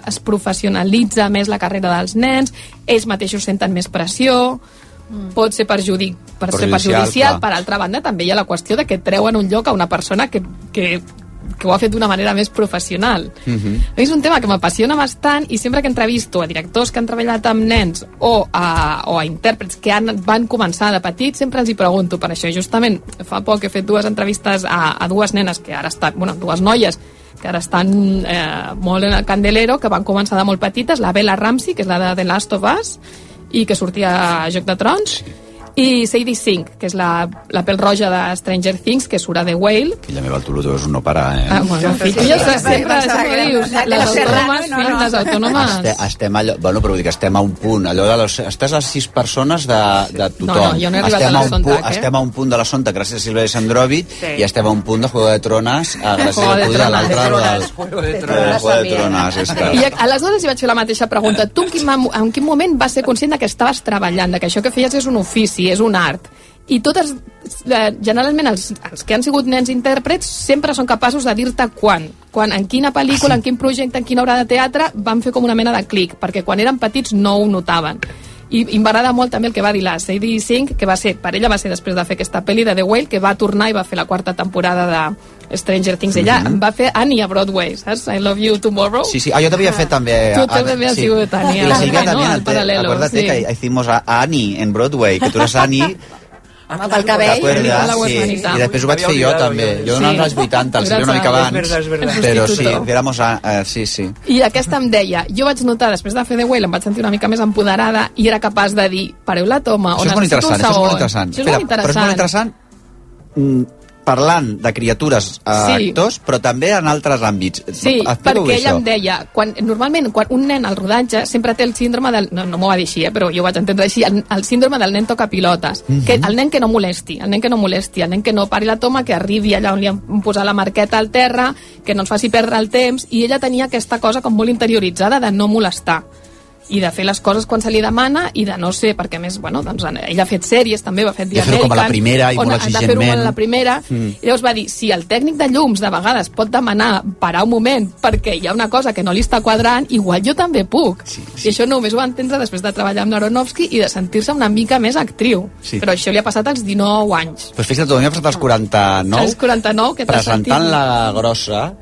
es professionalitza més la carrera dels nens, ells mateixos senten més pressió, pot ser perjudic, per ser Perjudicial, perjudicial. clar. Per altra banda, també hi ha la qüestió de que treuen un lloc a una persona que, que, que ho ha fet d'una manera més professional. Mhm. És un tema que m'apassiona bastant i sempre que entrevisto a directors que han treballat amb nens o a, o a intèrprets que han, van començar de petits, sempre els hi pregunto per això. Justament fa poc he fet dues entrevistes a, a dues nenes que ara estan, bueno, dues noies que ara estan eh, molt en el candelero, que van començar de molt petites, la Bella Ramsey, que és la de The Last of Us, i que sortia a Joc de Trons, i Sadie Sink, que és la, la pèl roja de Stranger Things, que surt a The Whale, Filla meva, el és un no parar, eh? Ah, bueno, en fi, tu ja saps, sempre, pensava sempre dius, les autònomes, no, no. les autònomes... Este, estem allò, bueno, però vull dir que estem a un punt, allò de les, estàs a sis persones de, de tothom. No, no, jo no he arribat estem a la punt, eh? Estem a un punt de la Sonta, gràcies a Silvia Sandrovic, Sí. i estem a un punt de Juego de Trones, a gràcies Juego de Trones. l'altre, De del Trones. de Juego de Trones. Esta. I aleshores li vaig fer la mateixa pregunta. Tu en quin, en quin moment vas ser conscient de que estaves treballant, de que això que feies és un ofici, és un art? I totes, eh, generalment, els, els que han sigut nens intèrprets sempre són capaços de dir-te quan. Quan, en quina pel·lícula, en quin projecte, en quina obra de teatre van fer com una mena de clic, perquè quan eren petits no ho notaven. I, i m'agrada molt també el que va dir la Sadie Sink, que va ser, per ella va ser després de fer aquesta pel·li de The Whale, que va tornar i va fer la quarta temporada de Stranger Things. Ella Mhm. va fer Annie a Broadway, saps? I Love You Tomorrow. Sí, sí, ah, yo te había fet també. Tu també has sigut Annie, Y la Silvia también, al te- paralelo, acuérdate sí. que hicimos a Annie en Broadway, que tú eres Annie, Amb el cabell. ¿T'acuerdas? la Sí, huerfanita. i després ho vaig fer jo també. Jo jo. no Sí. als 80, el Silvia una mica És abans, verdad, és verdad. però sí, éramos a, eh, sí, sí. I aquesta em deia, jo vaig notar, després de fer The Whale, em vaig sentir una mica més empoderada i era capaç de dir, pareu la toma, o és necessito un interessant, això és molt segon. interessant. Això és Espera, molt però és molt interessant mm, parlant de criatures eh, Sí. actors, però també en altres àmbits. Sí, Explica-ho perquè ella això. em deia, quan, normalment quan un nen al rodatge sempre té el síndrome del... No, no m'ho va dir així, eh, però jo ho vaig entendre així, el, el síndrome del nen toca pilotes, Mhm. que el nen que no molesti, el nen que no molesti, el nen que no pari la toma, que arribi allà on li han posat la marqueta al terra, que no ens faci perdre el temps, i ella tenia aquesta cosa com molt interioritzada de no molestar. I de fer les coses quan se li demana i de no ser, perquè a més, bueno, doncs, ell ha fet sèries també, va fer De fer-ho com a la primera i molt ha exigentment. a la primera Mm. i llavors va dir, si el tècnic de llums de vegades pot demanar parar un moment perquè hi ha una cosa que no li està quadrant, igual jo també puc. Sí, sí. I això només ho va entendre després de treballar amb Aronofsky i de sentir-se una mica més actriu. Sí. Però això li ha passat als 19 anys. Pues fixa't, tu, a mi m'ha passat als 49, als 49, que t'has sentit... presentant la grossa,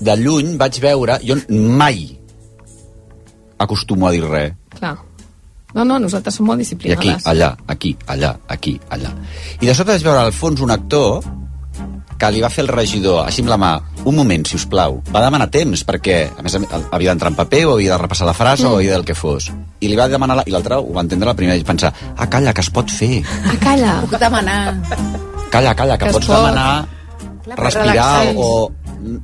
de lluny vaig veure, jo mai acostumo a dir res. Clar. No, no, nosaltres som molt I aquí, disciplinades. allà, aquí, allà, aquí, allà. I de sobte vaig veure al fons un actor que li va fer el regidor, així amb la mà, un moment, si us plau. Va demanar temps, perquè, a més, havia d'entrar en paper, o havia de repassar la frase, mm. o havia del que fos. I li va demanar, la, i l'altre ho va entendre la primera, i pensar, ah, calla, que es pot fer. Ah, calla. Puc demanar. Calla, calla, que, Que es pots pot. demanar Clar, respirar relaxar. o...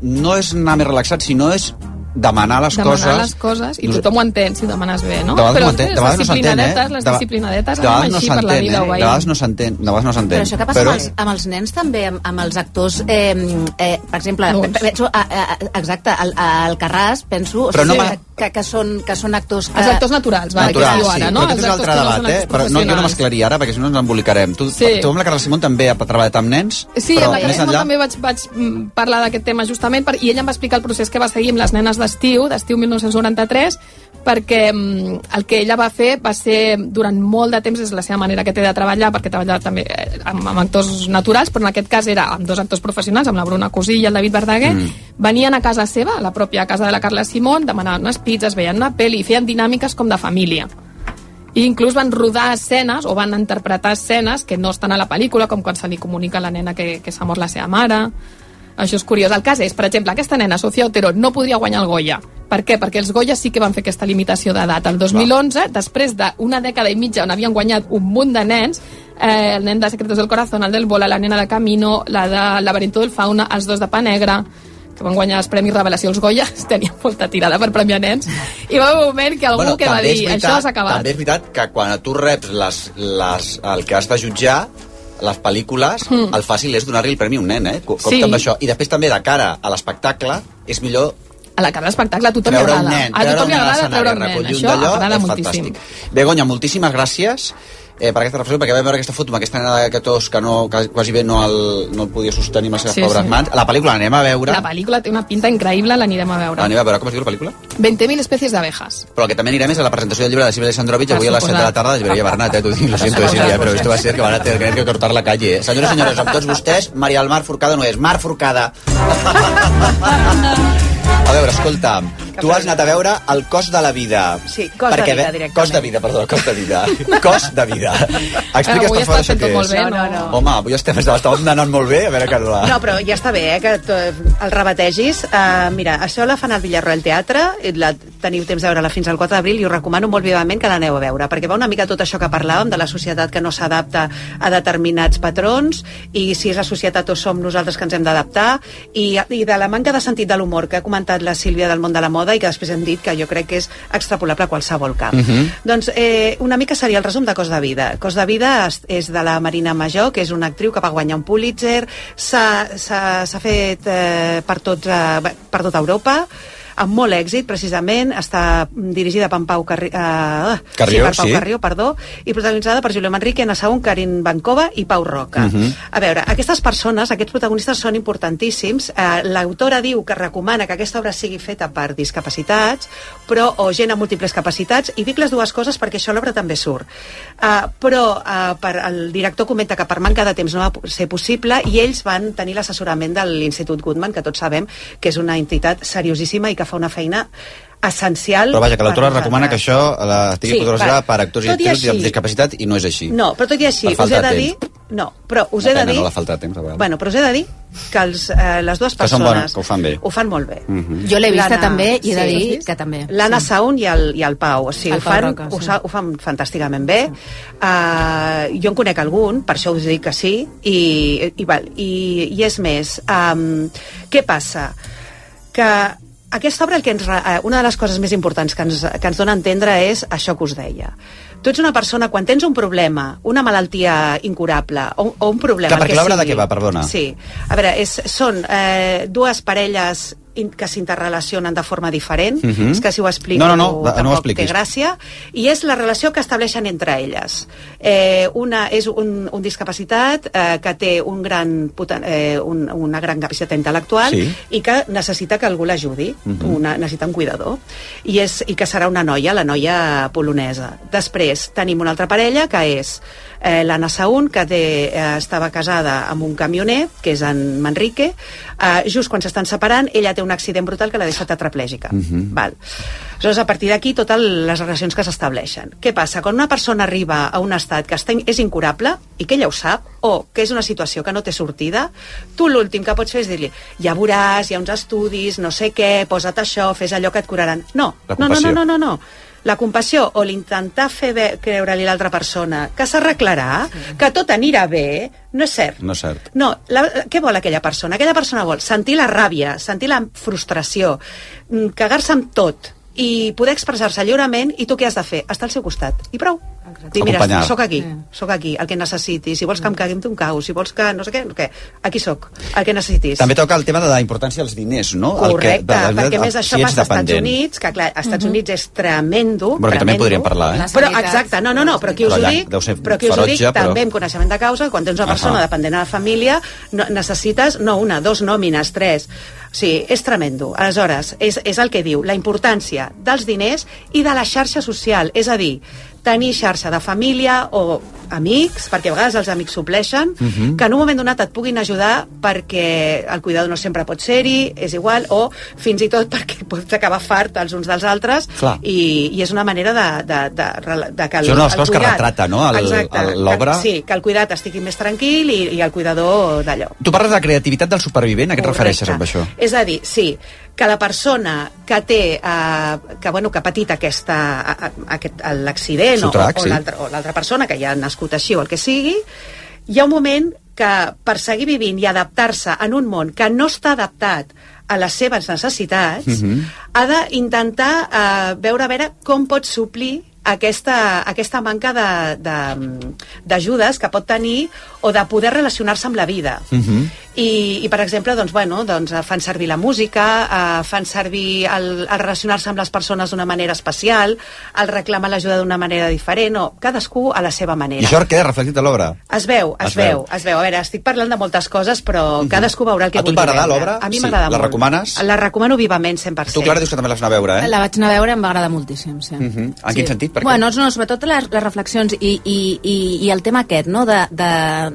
No és anar més relaxat, sinó és demanar les demanar coses... les coses i tothom ho entén si ho demanes bé, no? De vegades Però no s'entén, de vegades no s'entén, eh? les disciplinadetes de anem vegades no així per la s'entén, vida, eh? De vegades no s'entén, de vegades no s'entén. Però això que passa Però amb, els, amb els nens també, amb, amb els actors, eh, eh, per exemple, Doncs. penso, a, a, a, exacte, al, al Carràs, penso Però no que, m'ha- que, que, són, que són actors que... Els actors naturals, va, Natural, que es diu sí, ara, no? però aquest és l'altre no debat, eh? Però no, jo no m'esclaria ara, perquè si no ens embolicarem. Tu, Sí. tu amb la Carla Simón també ha treballat amb nens, Sí, però amb la Carla enllà... també vaig, vaig mm, parlar d'aquest tema justament per, i ella em va explicar el procés que va seguir amb les nenes d'estiu, d'estiu 1993, perquè mm, el que ella va fer va ser durant molt de temps és la seva manera que té de treballar perquè treballa també eh, amb, amb actors naturals però en aquest cas era amb dos actors professionals amb la Bruna Cosí i el David Verdaguer Mm. venien a casa seva, a la pròpia casa de la Carla Simón demanaven unes pizzas, veien una pel·li i feien dinàmiques com de família i inclús van rodar escenes o van interpretar escenes que no estan a la pel·lícula, com quan se li comunica a la nena que, que s'ha mort la seva mare. Això és curiós. El cas és, per exemple, aquesta nena, Sofia Otero, no podria guanyar el Goya. Per què? Perquè els Goya sí que van fer aquesta limitació d'edat. El 2011, després d'una dècada i mitja on havien guanyat un munt de nens, eh, el nen de Secretos del Corazón, el del Bola, la nena de Camino, la de Laberinto del Fauna, els dos de Pa Negra, que van guanyar els Premis Revelació els Goya, tenien molta tirada per premiar nens, i va un moment que algú que va dir, veritat- això s'ha acabat. També és veritat que quan tu reps les, les, el que has de jutjar, les pel·lícules, Mm. el fàcil és donar-li el premi a un nen, eh? Co- Compte Sí. amb això. I després també, de cara a l'espectacle, és millor a la cara de l'espectacle a tothom li agrada. nen, a tothom li agrada treure un nen. Això agrada moltíssim. fantàstic. Begoña, moltíssimes gràcies eh, per aquesta reflexió, perquè vam veure aquesta foto amb aquesta nena de tos que no, que quasi bé no el, no el podia sostenir amb les seves Sí, pobres sí. mans. La pel·lícula l'anem a veure. La pel·lícula té una pinta increïble, l'anirem a veure. L'anem a veure. Com es diu la pel·lícula? 20.000 espècies d'abejas. Però el que també anirem és a la presentació del llibre de Sílvia Alessandrovich avui a les 7 de la tarda de Llibreria Bernat, eh? T'ho dic, lo siento, Sílvia, però esto va a ser que van a tener que cortar la calle. Eh? Senyores i senyores, amb tots vostès, Maria del Mar Forcada no és, Mar Forcada. A veure, escolta, tu has anat a veure el cost de la vida. Sí, cost de Perquè vida, ve- directament. Cost de vida, perdó, cost de vida. cost de vida. Explica'ns, Avui per favor, estàs això què molt és. bé, No, no, no. Home, avui estem, estàvem anant molt bé, a veure, Carla. No, però ja està bé, eh, que to- el rebategis. Uh, mira, això la fan al Villarroel Teatre, la, teniu temps de veure-la fins al 4 d'abril i us recomano molt vivament que l'aneu a veure, perquè va una mica tot això que parlàvem de la societat que no s'adapta a determinats patrons i si és la societat o som nosaltres que ens hem d'adaptar i, i de la manca de sentit de l'humor que ha comentat la Sílvia del món de la moda i que després hem dit que jo crec que és extrapolable a qualsevol camp. Mhm. Doncs eh, una mica seria el resum de Cos de Vida. Cos de Vida és, és de la Marina Major, que és una actriu que va guanyar un Pulitzer, s'ha fet eh, per, tots, eh, per tota Europa, amb molt èxit, precisament, està dirigida per Pau Carri eh, Carrió, sí, per Pau sí. Carrió, perdó, i protagonitzada per Julio Manrique, Anna Saúl, Karin Bancova i Pau Roca. Mhm. A veure, aquestes persones, aquests protagonistes són importantíssims. Eh, L'autora diu que recomana que aquesta obra sigui feta per discapacitats, però o gent amb múltiples capacitats, i dic les dues coses perquè això l'obra també surt. Uh, però uh, per, el director comenta que per manca de temps no va ser possible i ells van tenir l'assessorament de l'Institut Goodman, que tots sabem que és una entitat seriosíssima i que fa una feina essencial Però vaja, que l'autora recomana que això la estigui Sí, sí, va. per actors i actrius amb discapacitat i no és així. No, però tot i així, us he de de dir... No, però us he de dir... no la falta de temps. Bueno, però us he de dir que els, eh, les dues Que són persones... bones, que ho fan bé. Ho fan molt bé. Mhm. Jo l'he vista també i he de sí. dir que també. L'Anna Sí. Saun i el, i el Pau, o sigui, El ho, Pau fan, Roca, ho, sí. sa- ho fan fantàsticament bé. Uh, jo en conec algun, per això us dic que sí, i, i, val, i, i és més, um, què passa? Que aquesta obra, el que ens, eh, una de les coses més importants que ens, que ens dona a entendre és això que us deia. Tu ets una persona, quan tens un problema, una malaltia incurable, o, o un problema... Clar, el perquè que l'obra de què va, perdona? Sí. A veure, és, són eh, dues parelles que s'interrelacionen de forma diferent. Mhm. És que si ho explico No, no, no, no ho expliquis. té gràcia. I és la relació que estableixen entre elles. Eh, una és un, un discapacitat eh, que té un gran, poten- eh, un, una gran capacitat intel·lectual Sí. i que necessita que algú l'ajudi, Mhm. una, necessita un cuidador, I, és, i que serà una noia, la noia polonesa. Després tenim una altra parella que és eh, l'Anna Saún, que té, eh, estava casada amb un camioner, que és en Manrique, eh, just quan s'estan separant, ella té un accident brutal que l'ha deixat tetraplègica. Mhm. Val. Aleshores, a partir d'aquí, totes les relacions que s'estableixen. Què passa? Quan una persona arriba a un estat que està, és incurable, i que ella ho sap, o que és una situació que no té sortida, tu l'últim que pots fer és dir-li ja veuràs, hi ha uns estudis, no sé què, posa't això, fes allò que et curaran. No, no, no, no, no, no, no. La compassió o l'intentar fer creure-li a l'altra persona que s'arreglarà, que tot anirà bé, no és cert. No és cert. No, la, què vol aquella persona? Aquella persona vol sentir la ràbia, sentir la frustració, mm, cagar-se amb tot i poder expressar-se lliurement i tu què has de fer? Estar al seu costat. I prou. Dir, mira, sóc aquí, sóc aquí, el que necessitis. Si vols que em cagui tu, un cau. Si vols que no sé què, què. aquí sóc, el que necessitis. També toca el tema de la importància dels diners, no? El Correcte, que, de- de- perquè més això si passa als Estats. Units, que clar, als Estats Units és tremendo. Bueno, que també tremendo. podríem parlar, eh? Però, exacte, no, no, no, però qui us Però ho dic, però qui us ho dic ferotge, però- també amb coneixement de causa, quan tens una persona Ahà. dependent de la família, no, necessites, no una, dos nòmines, tres. O sigui, és tremendo. Aleshores, és, és el que diu, la importància dels diners i de la xarxa social, és a dir, tenir xarxa de família o amics, perquè a vegades els amics supleixen, Mhm. que en un moment donat et puguin ajudar perquè el cuidador no sempre pot ser-hi, és igual, o fins i tot perquè pots acabar fart els uns dels altres Clar. i, i és una manera de, de, de, de, de que el, és una de les coses que cuidat- retrata, no, l'obra. que- Sí, que el cuidat estigui més tranquil i, i el cuidador d'allò. Tu parles de creativitat del supervivent, a què et refereixes amb això? És a dir, sí, que la persona que té, eh, que, bueno, que ha patit aquesta, aquest, l'accident o, o, o l'altra persona que ja ha nascut així o el que sigui, hi ha un moment que per seguir vivint i adaptar-se en un món que no està adaptat a les seves necessitats, Mhm. ha d'intentar eh, veure a veure com pot suplir aquesta, aquesta manca de- de- d'ajudes que pot tenir o de poder relacionar-se amb la vida. Mhm. I, i per exemple, doncs, bueno, doncs, eh, fan servir la música, eh, fan servir el, el relacionar-se amb les persones d'una manera especial, el reclamar l'ajuda d'una manera diferent, o cadascú a la seva I manera. això queda reflectit a l'obra? Es veu, es, Es veu. veu, es veu. A veure, estic parlant de moltes coses, però cadascú veurà el que A tu vulgui va agradar veure. l'obra? A mi Sí. m'agrada La molt. recomanes? La recomano vivament, 100%. Tu, Clara, dius que també l'has anat a veure, eh? La vaig anar a veure i em va agradar moltíssim, sí. Mhm. En quin sentit? Per què? Bueno, no, sobretot les, les reflexions i, i, i, i el tema aquest, no?, de, de,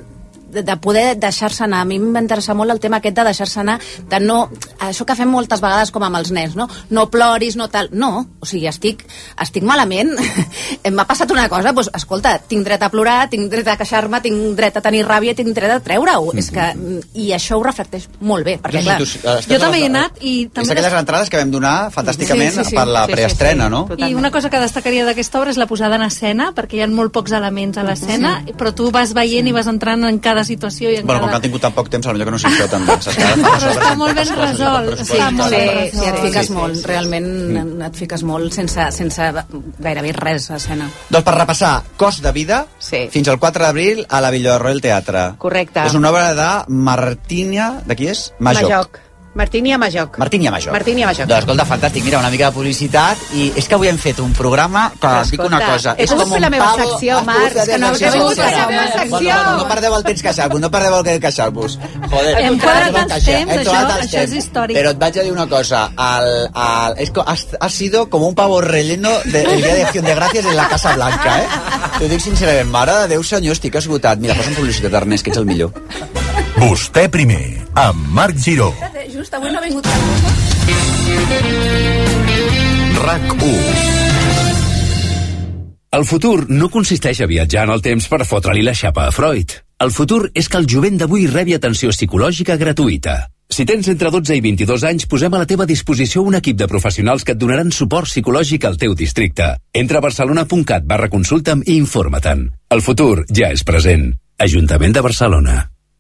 de, de poder deixar-se anar. A mi interessar molt el tema aquest de deixar-se anar, de no... Això que fem moltes vegades com amb els nens, no? No ploris, no tal... No, o sigui, estic, estic malament, em m'ha passat una cosa, doncs, escolta, tinc dret a plorar, tinc dret a queixar-me, tinc dret a tenir ràbia, tinc dret a treure-ho. És que... I això ho reflecteix molt bé, perquè, clar... Jo també hi he anat i És també... aquelles entrades que vam donar fantàsticament Sí, sí, sí. per la Sí, sí, preestrena, sí. no? I una cosa que destacaria d'aquesta obra és la posada en escena, perquè hi ha molt pocs elements a l'escena, però tu vas veient i vas entrant en cada situació i en Bueno, com que cada... han tingut tan poc temps, potser que no ara fan les Però està molt ben resolt. Sí, molt Sí, bé sí, et fiques Sí, sí. molt, realment et fiques molt sense, sense gairebé res a escena. Doncs per repassar, Cost de vida, sí. fins al 4 d'abril a la Villarroel Teatre. Correcte. És una obra de Martínia... De qui és? Majoc. Majoc. Martínia Majoc. Martínia Majoc. Martínia Majoc. Doncs escolta, fantàstic. Mira, una mica de publicitat i és que avui hem fet un programa que et dic una escolta, cosa. he pogut fer la meva secció, Marc, que no- he pogut fer la meva Bueno, secció. bueno, no perdeu el temps queixar-vos, no perdeu el temps queixar-vos. Joder, Hem quadrat els temps, hem això- això és històric. Però et vaig a dir una cosa, el, el, és que has, has sido como un pavo relleno del de, Día de Acción de Gràcies en la Casa Blanca, eh? T'ho dic sincerament, mare de Déu senyor, estic esgotat. Mira, posa'm publicitat, Ernest, que ets el millor. Vostè primer, amb Marc Giró. Just avui no ha vingut RAC1 El futur no consisteix a viatjar en el temps per fotre-li la xapa a Freud. El futur és que el jovent d'avui rebi atenció psicològica gratuïta. Si tens entre 12 i 22 anys, posem a la teva disposició un equip de professionals que et donaran suport psicològic al teu districte. Entra a barcelona.cat barra consulta'm i informa-te'n. El futur ja és present. Ajuntament de Barcelona.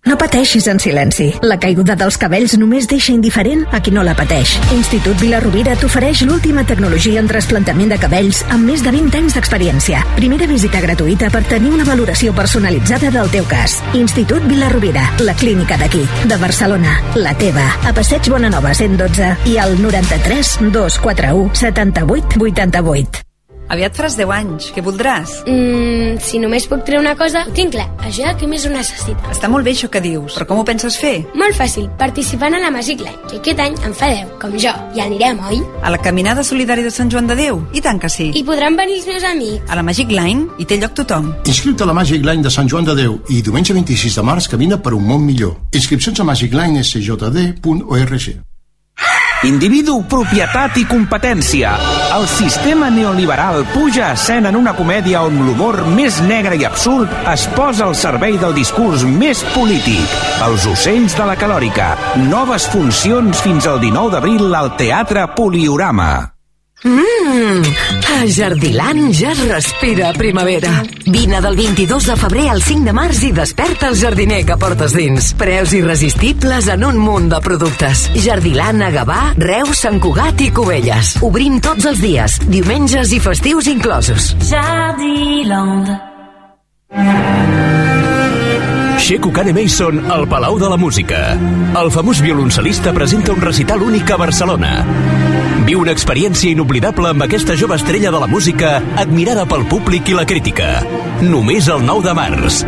No pateixis en silenci. La caiguda dels cabells només deixa indiferent a qui no la pateix. Institut Vilarrovira t'ofereix l'última tecnologia en trasplantament de cabells amb més de 20 anys d'experiència. Primera visita gratuïta per tenir una valoració personalitzada del teu cas. Institut Vilarrovira, la clínica d'aquí, de Barcelona, la teva. A Passeig Bonanova 112 i al 93 241 78 88. Aviat faràs 10 anys. Què voldràs? Mm, si només puc treure una cosa, ho tinc clar. Això què més ho necessita? Està molt bé això que dius, però com ho penses fer? Molt fàcil, participant a la Magic Line, que aquest any en fa 10, com jo. I anirem, oi? A la Caminada Solidària de Sant Joan de Déu? I tant que sí. I podran venir els meus amics. A la Magic Line hi té lloc tothom. Inscriu-te a la Magic Line de Sant Joan de Déu i diumenge 26 de març camina per un món millor. Inscripcions a magiclinesjd.org. Individu, propietat i competència. El sistema neoliberal puja a escena en una comèdia on l'humor més negre i absurd es posa al servei del discurs més polític. Els ocells de la calòrica. Noves funcions fins al 19 d'abril al Teatre Poliorama. Mmm, a Jardiland ja es respira primavera. Vine del 22 de febrer al 5 de març i desperta el jardiner que portes dins. Preus irresistibles en un munt de productes. Jardiland a Gavà, Reus, Sant Cugat i Cubelles. Obrim tots els dies, diumenges i festius inclosos. Jardiland. Sheku Kane Mason al Palau de la Música. El famós violoncel·lista presenta un recital únic a Barcelona. Viu una experiència inoblidable amb aquesta jove estrella de la música admirada pel públic i la crítica. Només el 9 de març.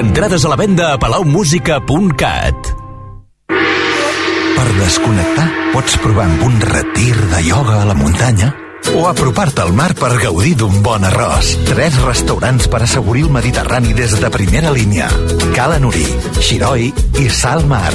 Entrades a la venda a palaumusica.cat. Per desconnectar, pots provar amb un retir de ioga a la muntanya o apropar-te al mar per gaudir d'un bon arròs. Tres restaurants per assaborir el Mediterrani des de primera línia. Cala Nuri, Xiroi i Salmar.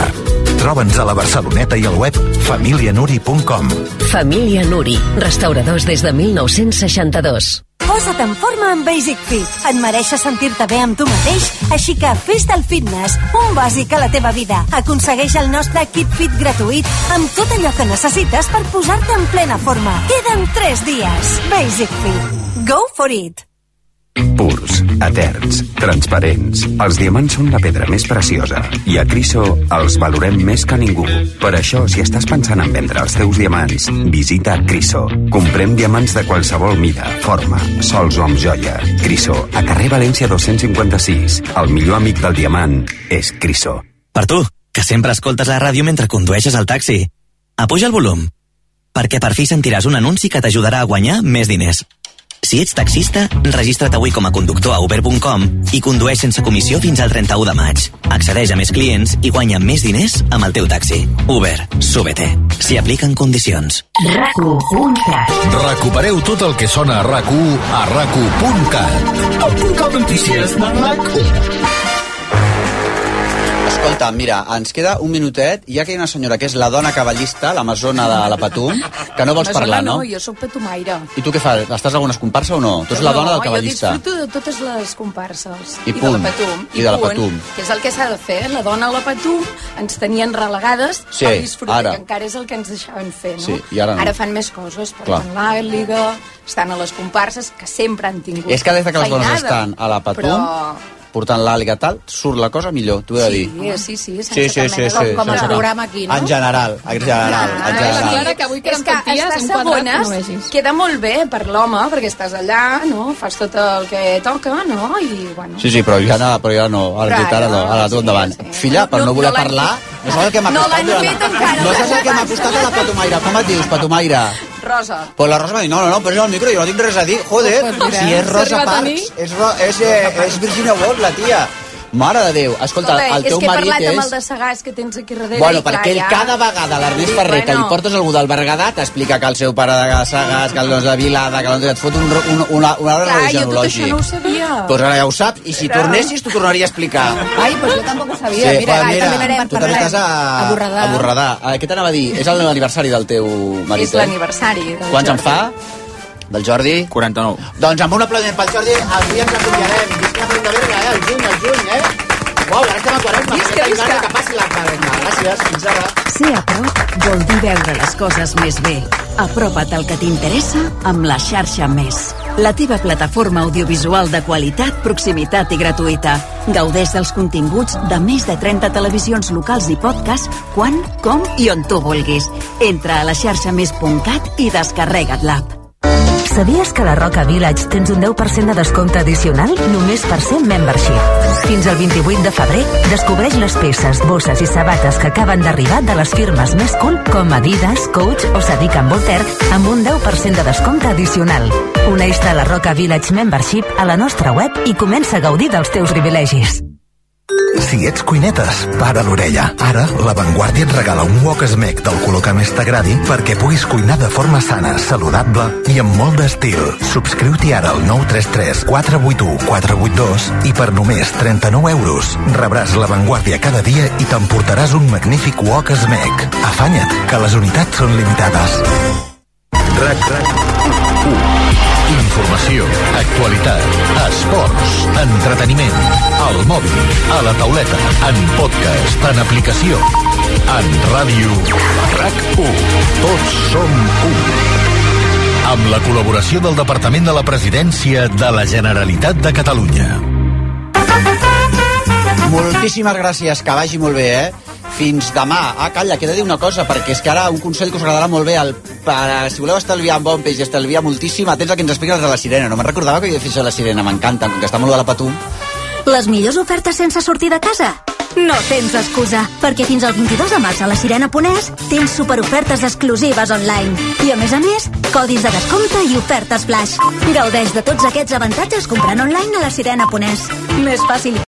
Troba'ns a la Barceloneta i al web familianuri.com. Família Nuri, restauradors des de 1962. Posa't en forma amb Basic Fit. Et mereixes sentir-te bé amb tu mateix, així que fes del fitness un bàsic a la teva vida. Aconsegueix el nostre kit fit gratuït amb tot allò que necessites per posar-te en plena forma. Queden 3 dies. Basic Fit. Go for it. Purs, eterns, transparents. Els diamants són la pedra més preciosa i a Criso els valorem més que ningú. Per això, si estàs pensant en vendre els teus diamants, visita Criso. Comprem diamants de qualsevol mida, forma, sols o amb joia. Criso, a carrer València 256. El millor amic del diamant és Criso. Per tu, que sempre escoltes la ràdio mentre condueixes el taxi. Apuja el volum, perquè per fi sentiràs un anunci que t'ajudarà a guanyar més diners. Si ets taxista, registra't avui com a conductor a uber.com i condueix sense comissió fins al 31 de maig. Accedeix a més clients i guanya més diners amb el teu taxi. Uber, súbete. S'hi apliquen condicions. RAC1.cat Recupereu tot el que sona a RAC1 a RAC1.cat El portal notícies de RAC1 Escolta, mira, ens queda un minutet, ja que hi ha una senyora que és la dona cavallista, l'amazona de la Patum, que no vols parlar, no? No, jo sóc petumaire. I tu què fas? Estàs a algunes comparsa o no? Tu ets la dona del cavallista. No, jo disfruto de totes les comparses. I I de punt. la Patum. I de la Patum. Que és el que s'ha de fer. La dona a la Patum ens tenien relegades Sí, al disfrute, ara. que encara és el que ens deixaven fer, no? Sí, i ara no. Ara fan més coses, porten l'àliga, estan a les comparses, que sempre han tingut És que des de que les dones estan a la Patum, Però... portant l'àliga tal, surt la cosa millor, t'ho he de dir. Sí, sí, sí, Sí, sí, sí, sí, de- com el sense cap- programa aquí, no? En general, en general, en Ah, general. Clara, que avui queden és que que no segones vegis. queda molt bé per l'home, perquè estàs allà, no? Fas tot el que toca, no? I, bueno... Sí, sí, però ja no, però ja no, ara, Però ara no, ara tu endavant. Filla, per no, No- voler no l'han parlar, no saps el que m'ha No costat? l'han durant- fet encara. No saps el que m'ha costat a la Patumaire. Com et dius, Patumaire? Rosa. Pues la Rosa m'ha dit, no, no, no, però és el micro, jo no tinc res a dir. Joder, Pues mira, si és Rosa. Parks, és, Ro- és, eh, és Virginia Woolf, la tia. Mare de Déu, escolta, Escolta, el és teu que he marit parlat amb el és... de Sagàs que tens aquí darrere. Bueno, clar, perquè ell ja... cada vegada a l'Ernest Ferrer que li portes algú del Berguedà t'explica que el seu pare de Sagàs, que el de Vilada, que et fot un, un, una, una arbre Clar, jo tot això no ho sabia. Doncs ara ja ho saps, i si Però- tornessis t'ho tornaria a explicar. Ai, doncs jo tampoc ho sabia. Sí, mira, pues mira, també anem tu també estàs a, a Borredà. a Borredà. Eh, Què t'anava a dir? És l'aniversari del teu marit, És l'aniversari eh? Quants en fa? Del Jordi? 49. Doncs amb un aplaudiment pel Jordi, avui ens acomiadem. Visca la Fronda Verga, eh? El juny, el juny, eh? Uau, ara estem a Quaresma. Visca, visca. Que passi la Quaresma. Gràcies, fins ara. Ser a prop vol dir veure les coses més bé. Apropa't al que t'interessa amb la xarxa Més. la teva plataforma audiovisual de qualitat, proximitat i gratuïta. Gaudeix dels continguts de més de 30 televisions locals i podcasts quan, com i on tu vulguis. Entra a la xarxa més.cat i descarrega't l'app. Sabies que a la Roca Village tens un 10% de descompte addicional només per ser membership? Fins al 28 de febrer, descobreix les peces, bosses i sabates que acaben d'arribar de les firmes més cool com Adidas, Coach o Sadiq Voltaire amb un 10% de descompte addicional. Uneix-te a la Roca Village Membership a la nostra web i comença a gaudir dels teus privilegis. Si ets cuinetes, para l'orella. Ara, La Vanguardia et regala un wok smec del color que més t'agradi perquè puguis cuinar de forma sana, saludable i amb molt d'estil. Subscriu-t'hi ara al 933 481 482 i per només 39 euros rebràs La Vanguardia cada dia i t'emportaràs un magnífic wok smec. Afanya't, que les unitats són limitades. RAC, RAC, Informació, actualitat, esports, entreteniment, al mòbil, a la tauleta, en podcast, en aplicació, en ràdio, RAC1. Tots som u. Amb la col·laboració del Departament de la Presidència de la Generalitat de Catalunya. Moltíssimes gràcies, que vagi molt bé, eh? Fins demà. Ah, calla, que he de dir una cosa, perquè és que ara un consell que us agradarà molt bé, el, per, si voleu estalviar amb bon peix i estalviar moltíssim, atents al que ens explica els de la Sirena. No me'n recordava que havia fet la Sirena, m'encanta, com que està molt de la patum. Les millors ofertes sense sortir de casa? No tens excusa, perquè fins al 22 de març a la Sirena.es tens superofertes exclusives online. I a més a més, codis de descompte i ofertes flash. Gaudeix de tots aquests avantatges comprant online a la Sirena.es. Més fàcil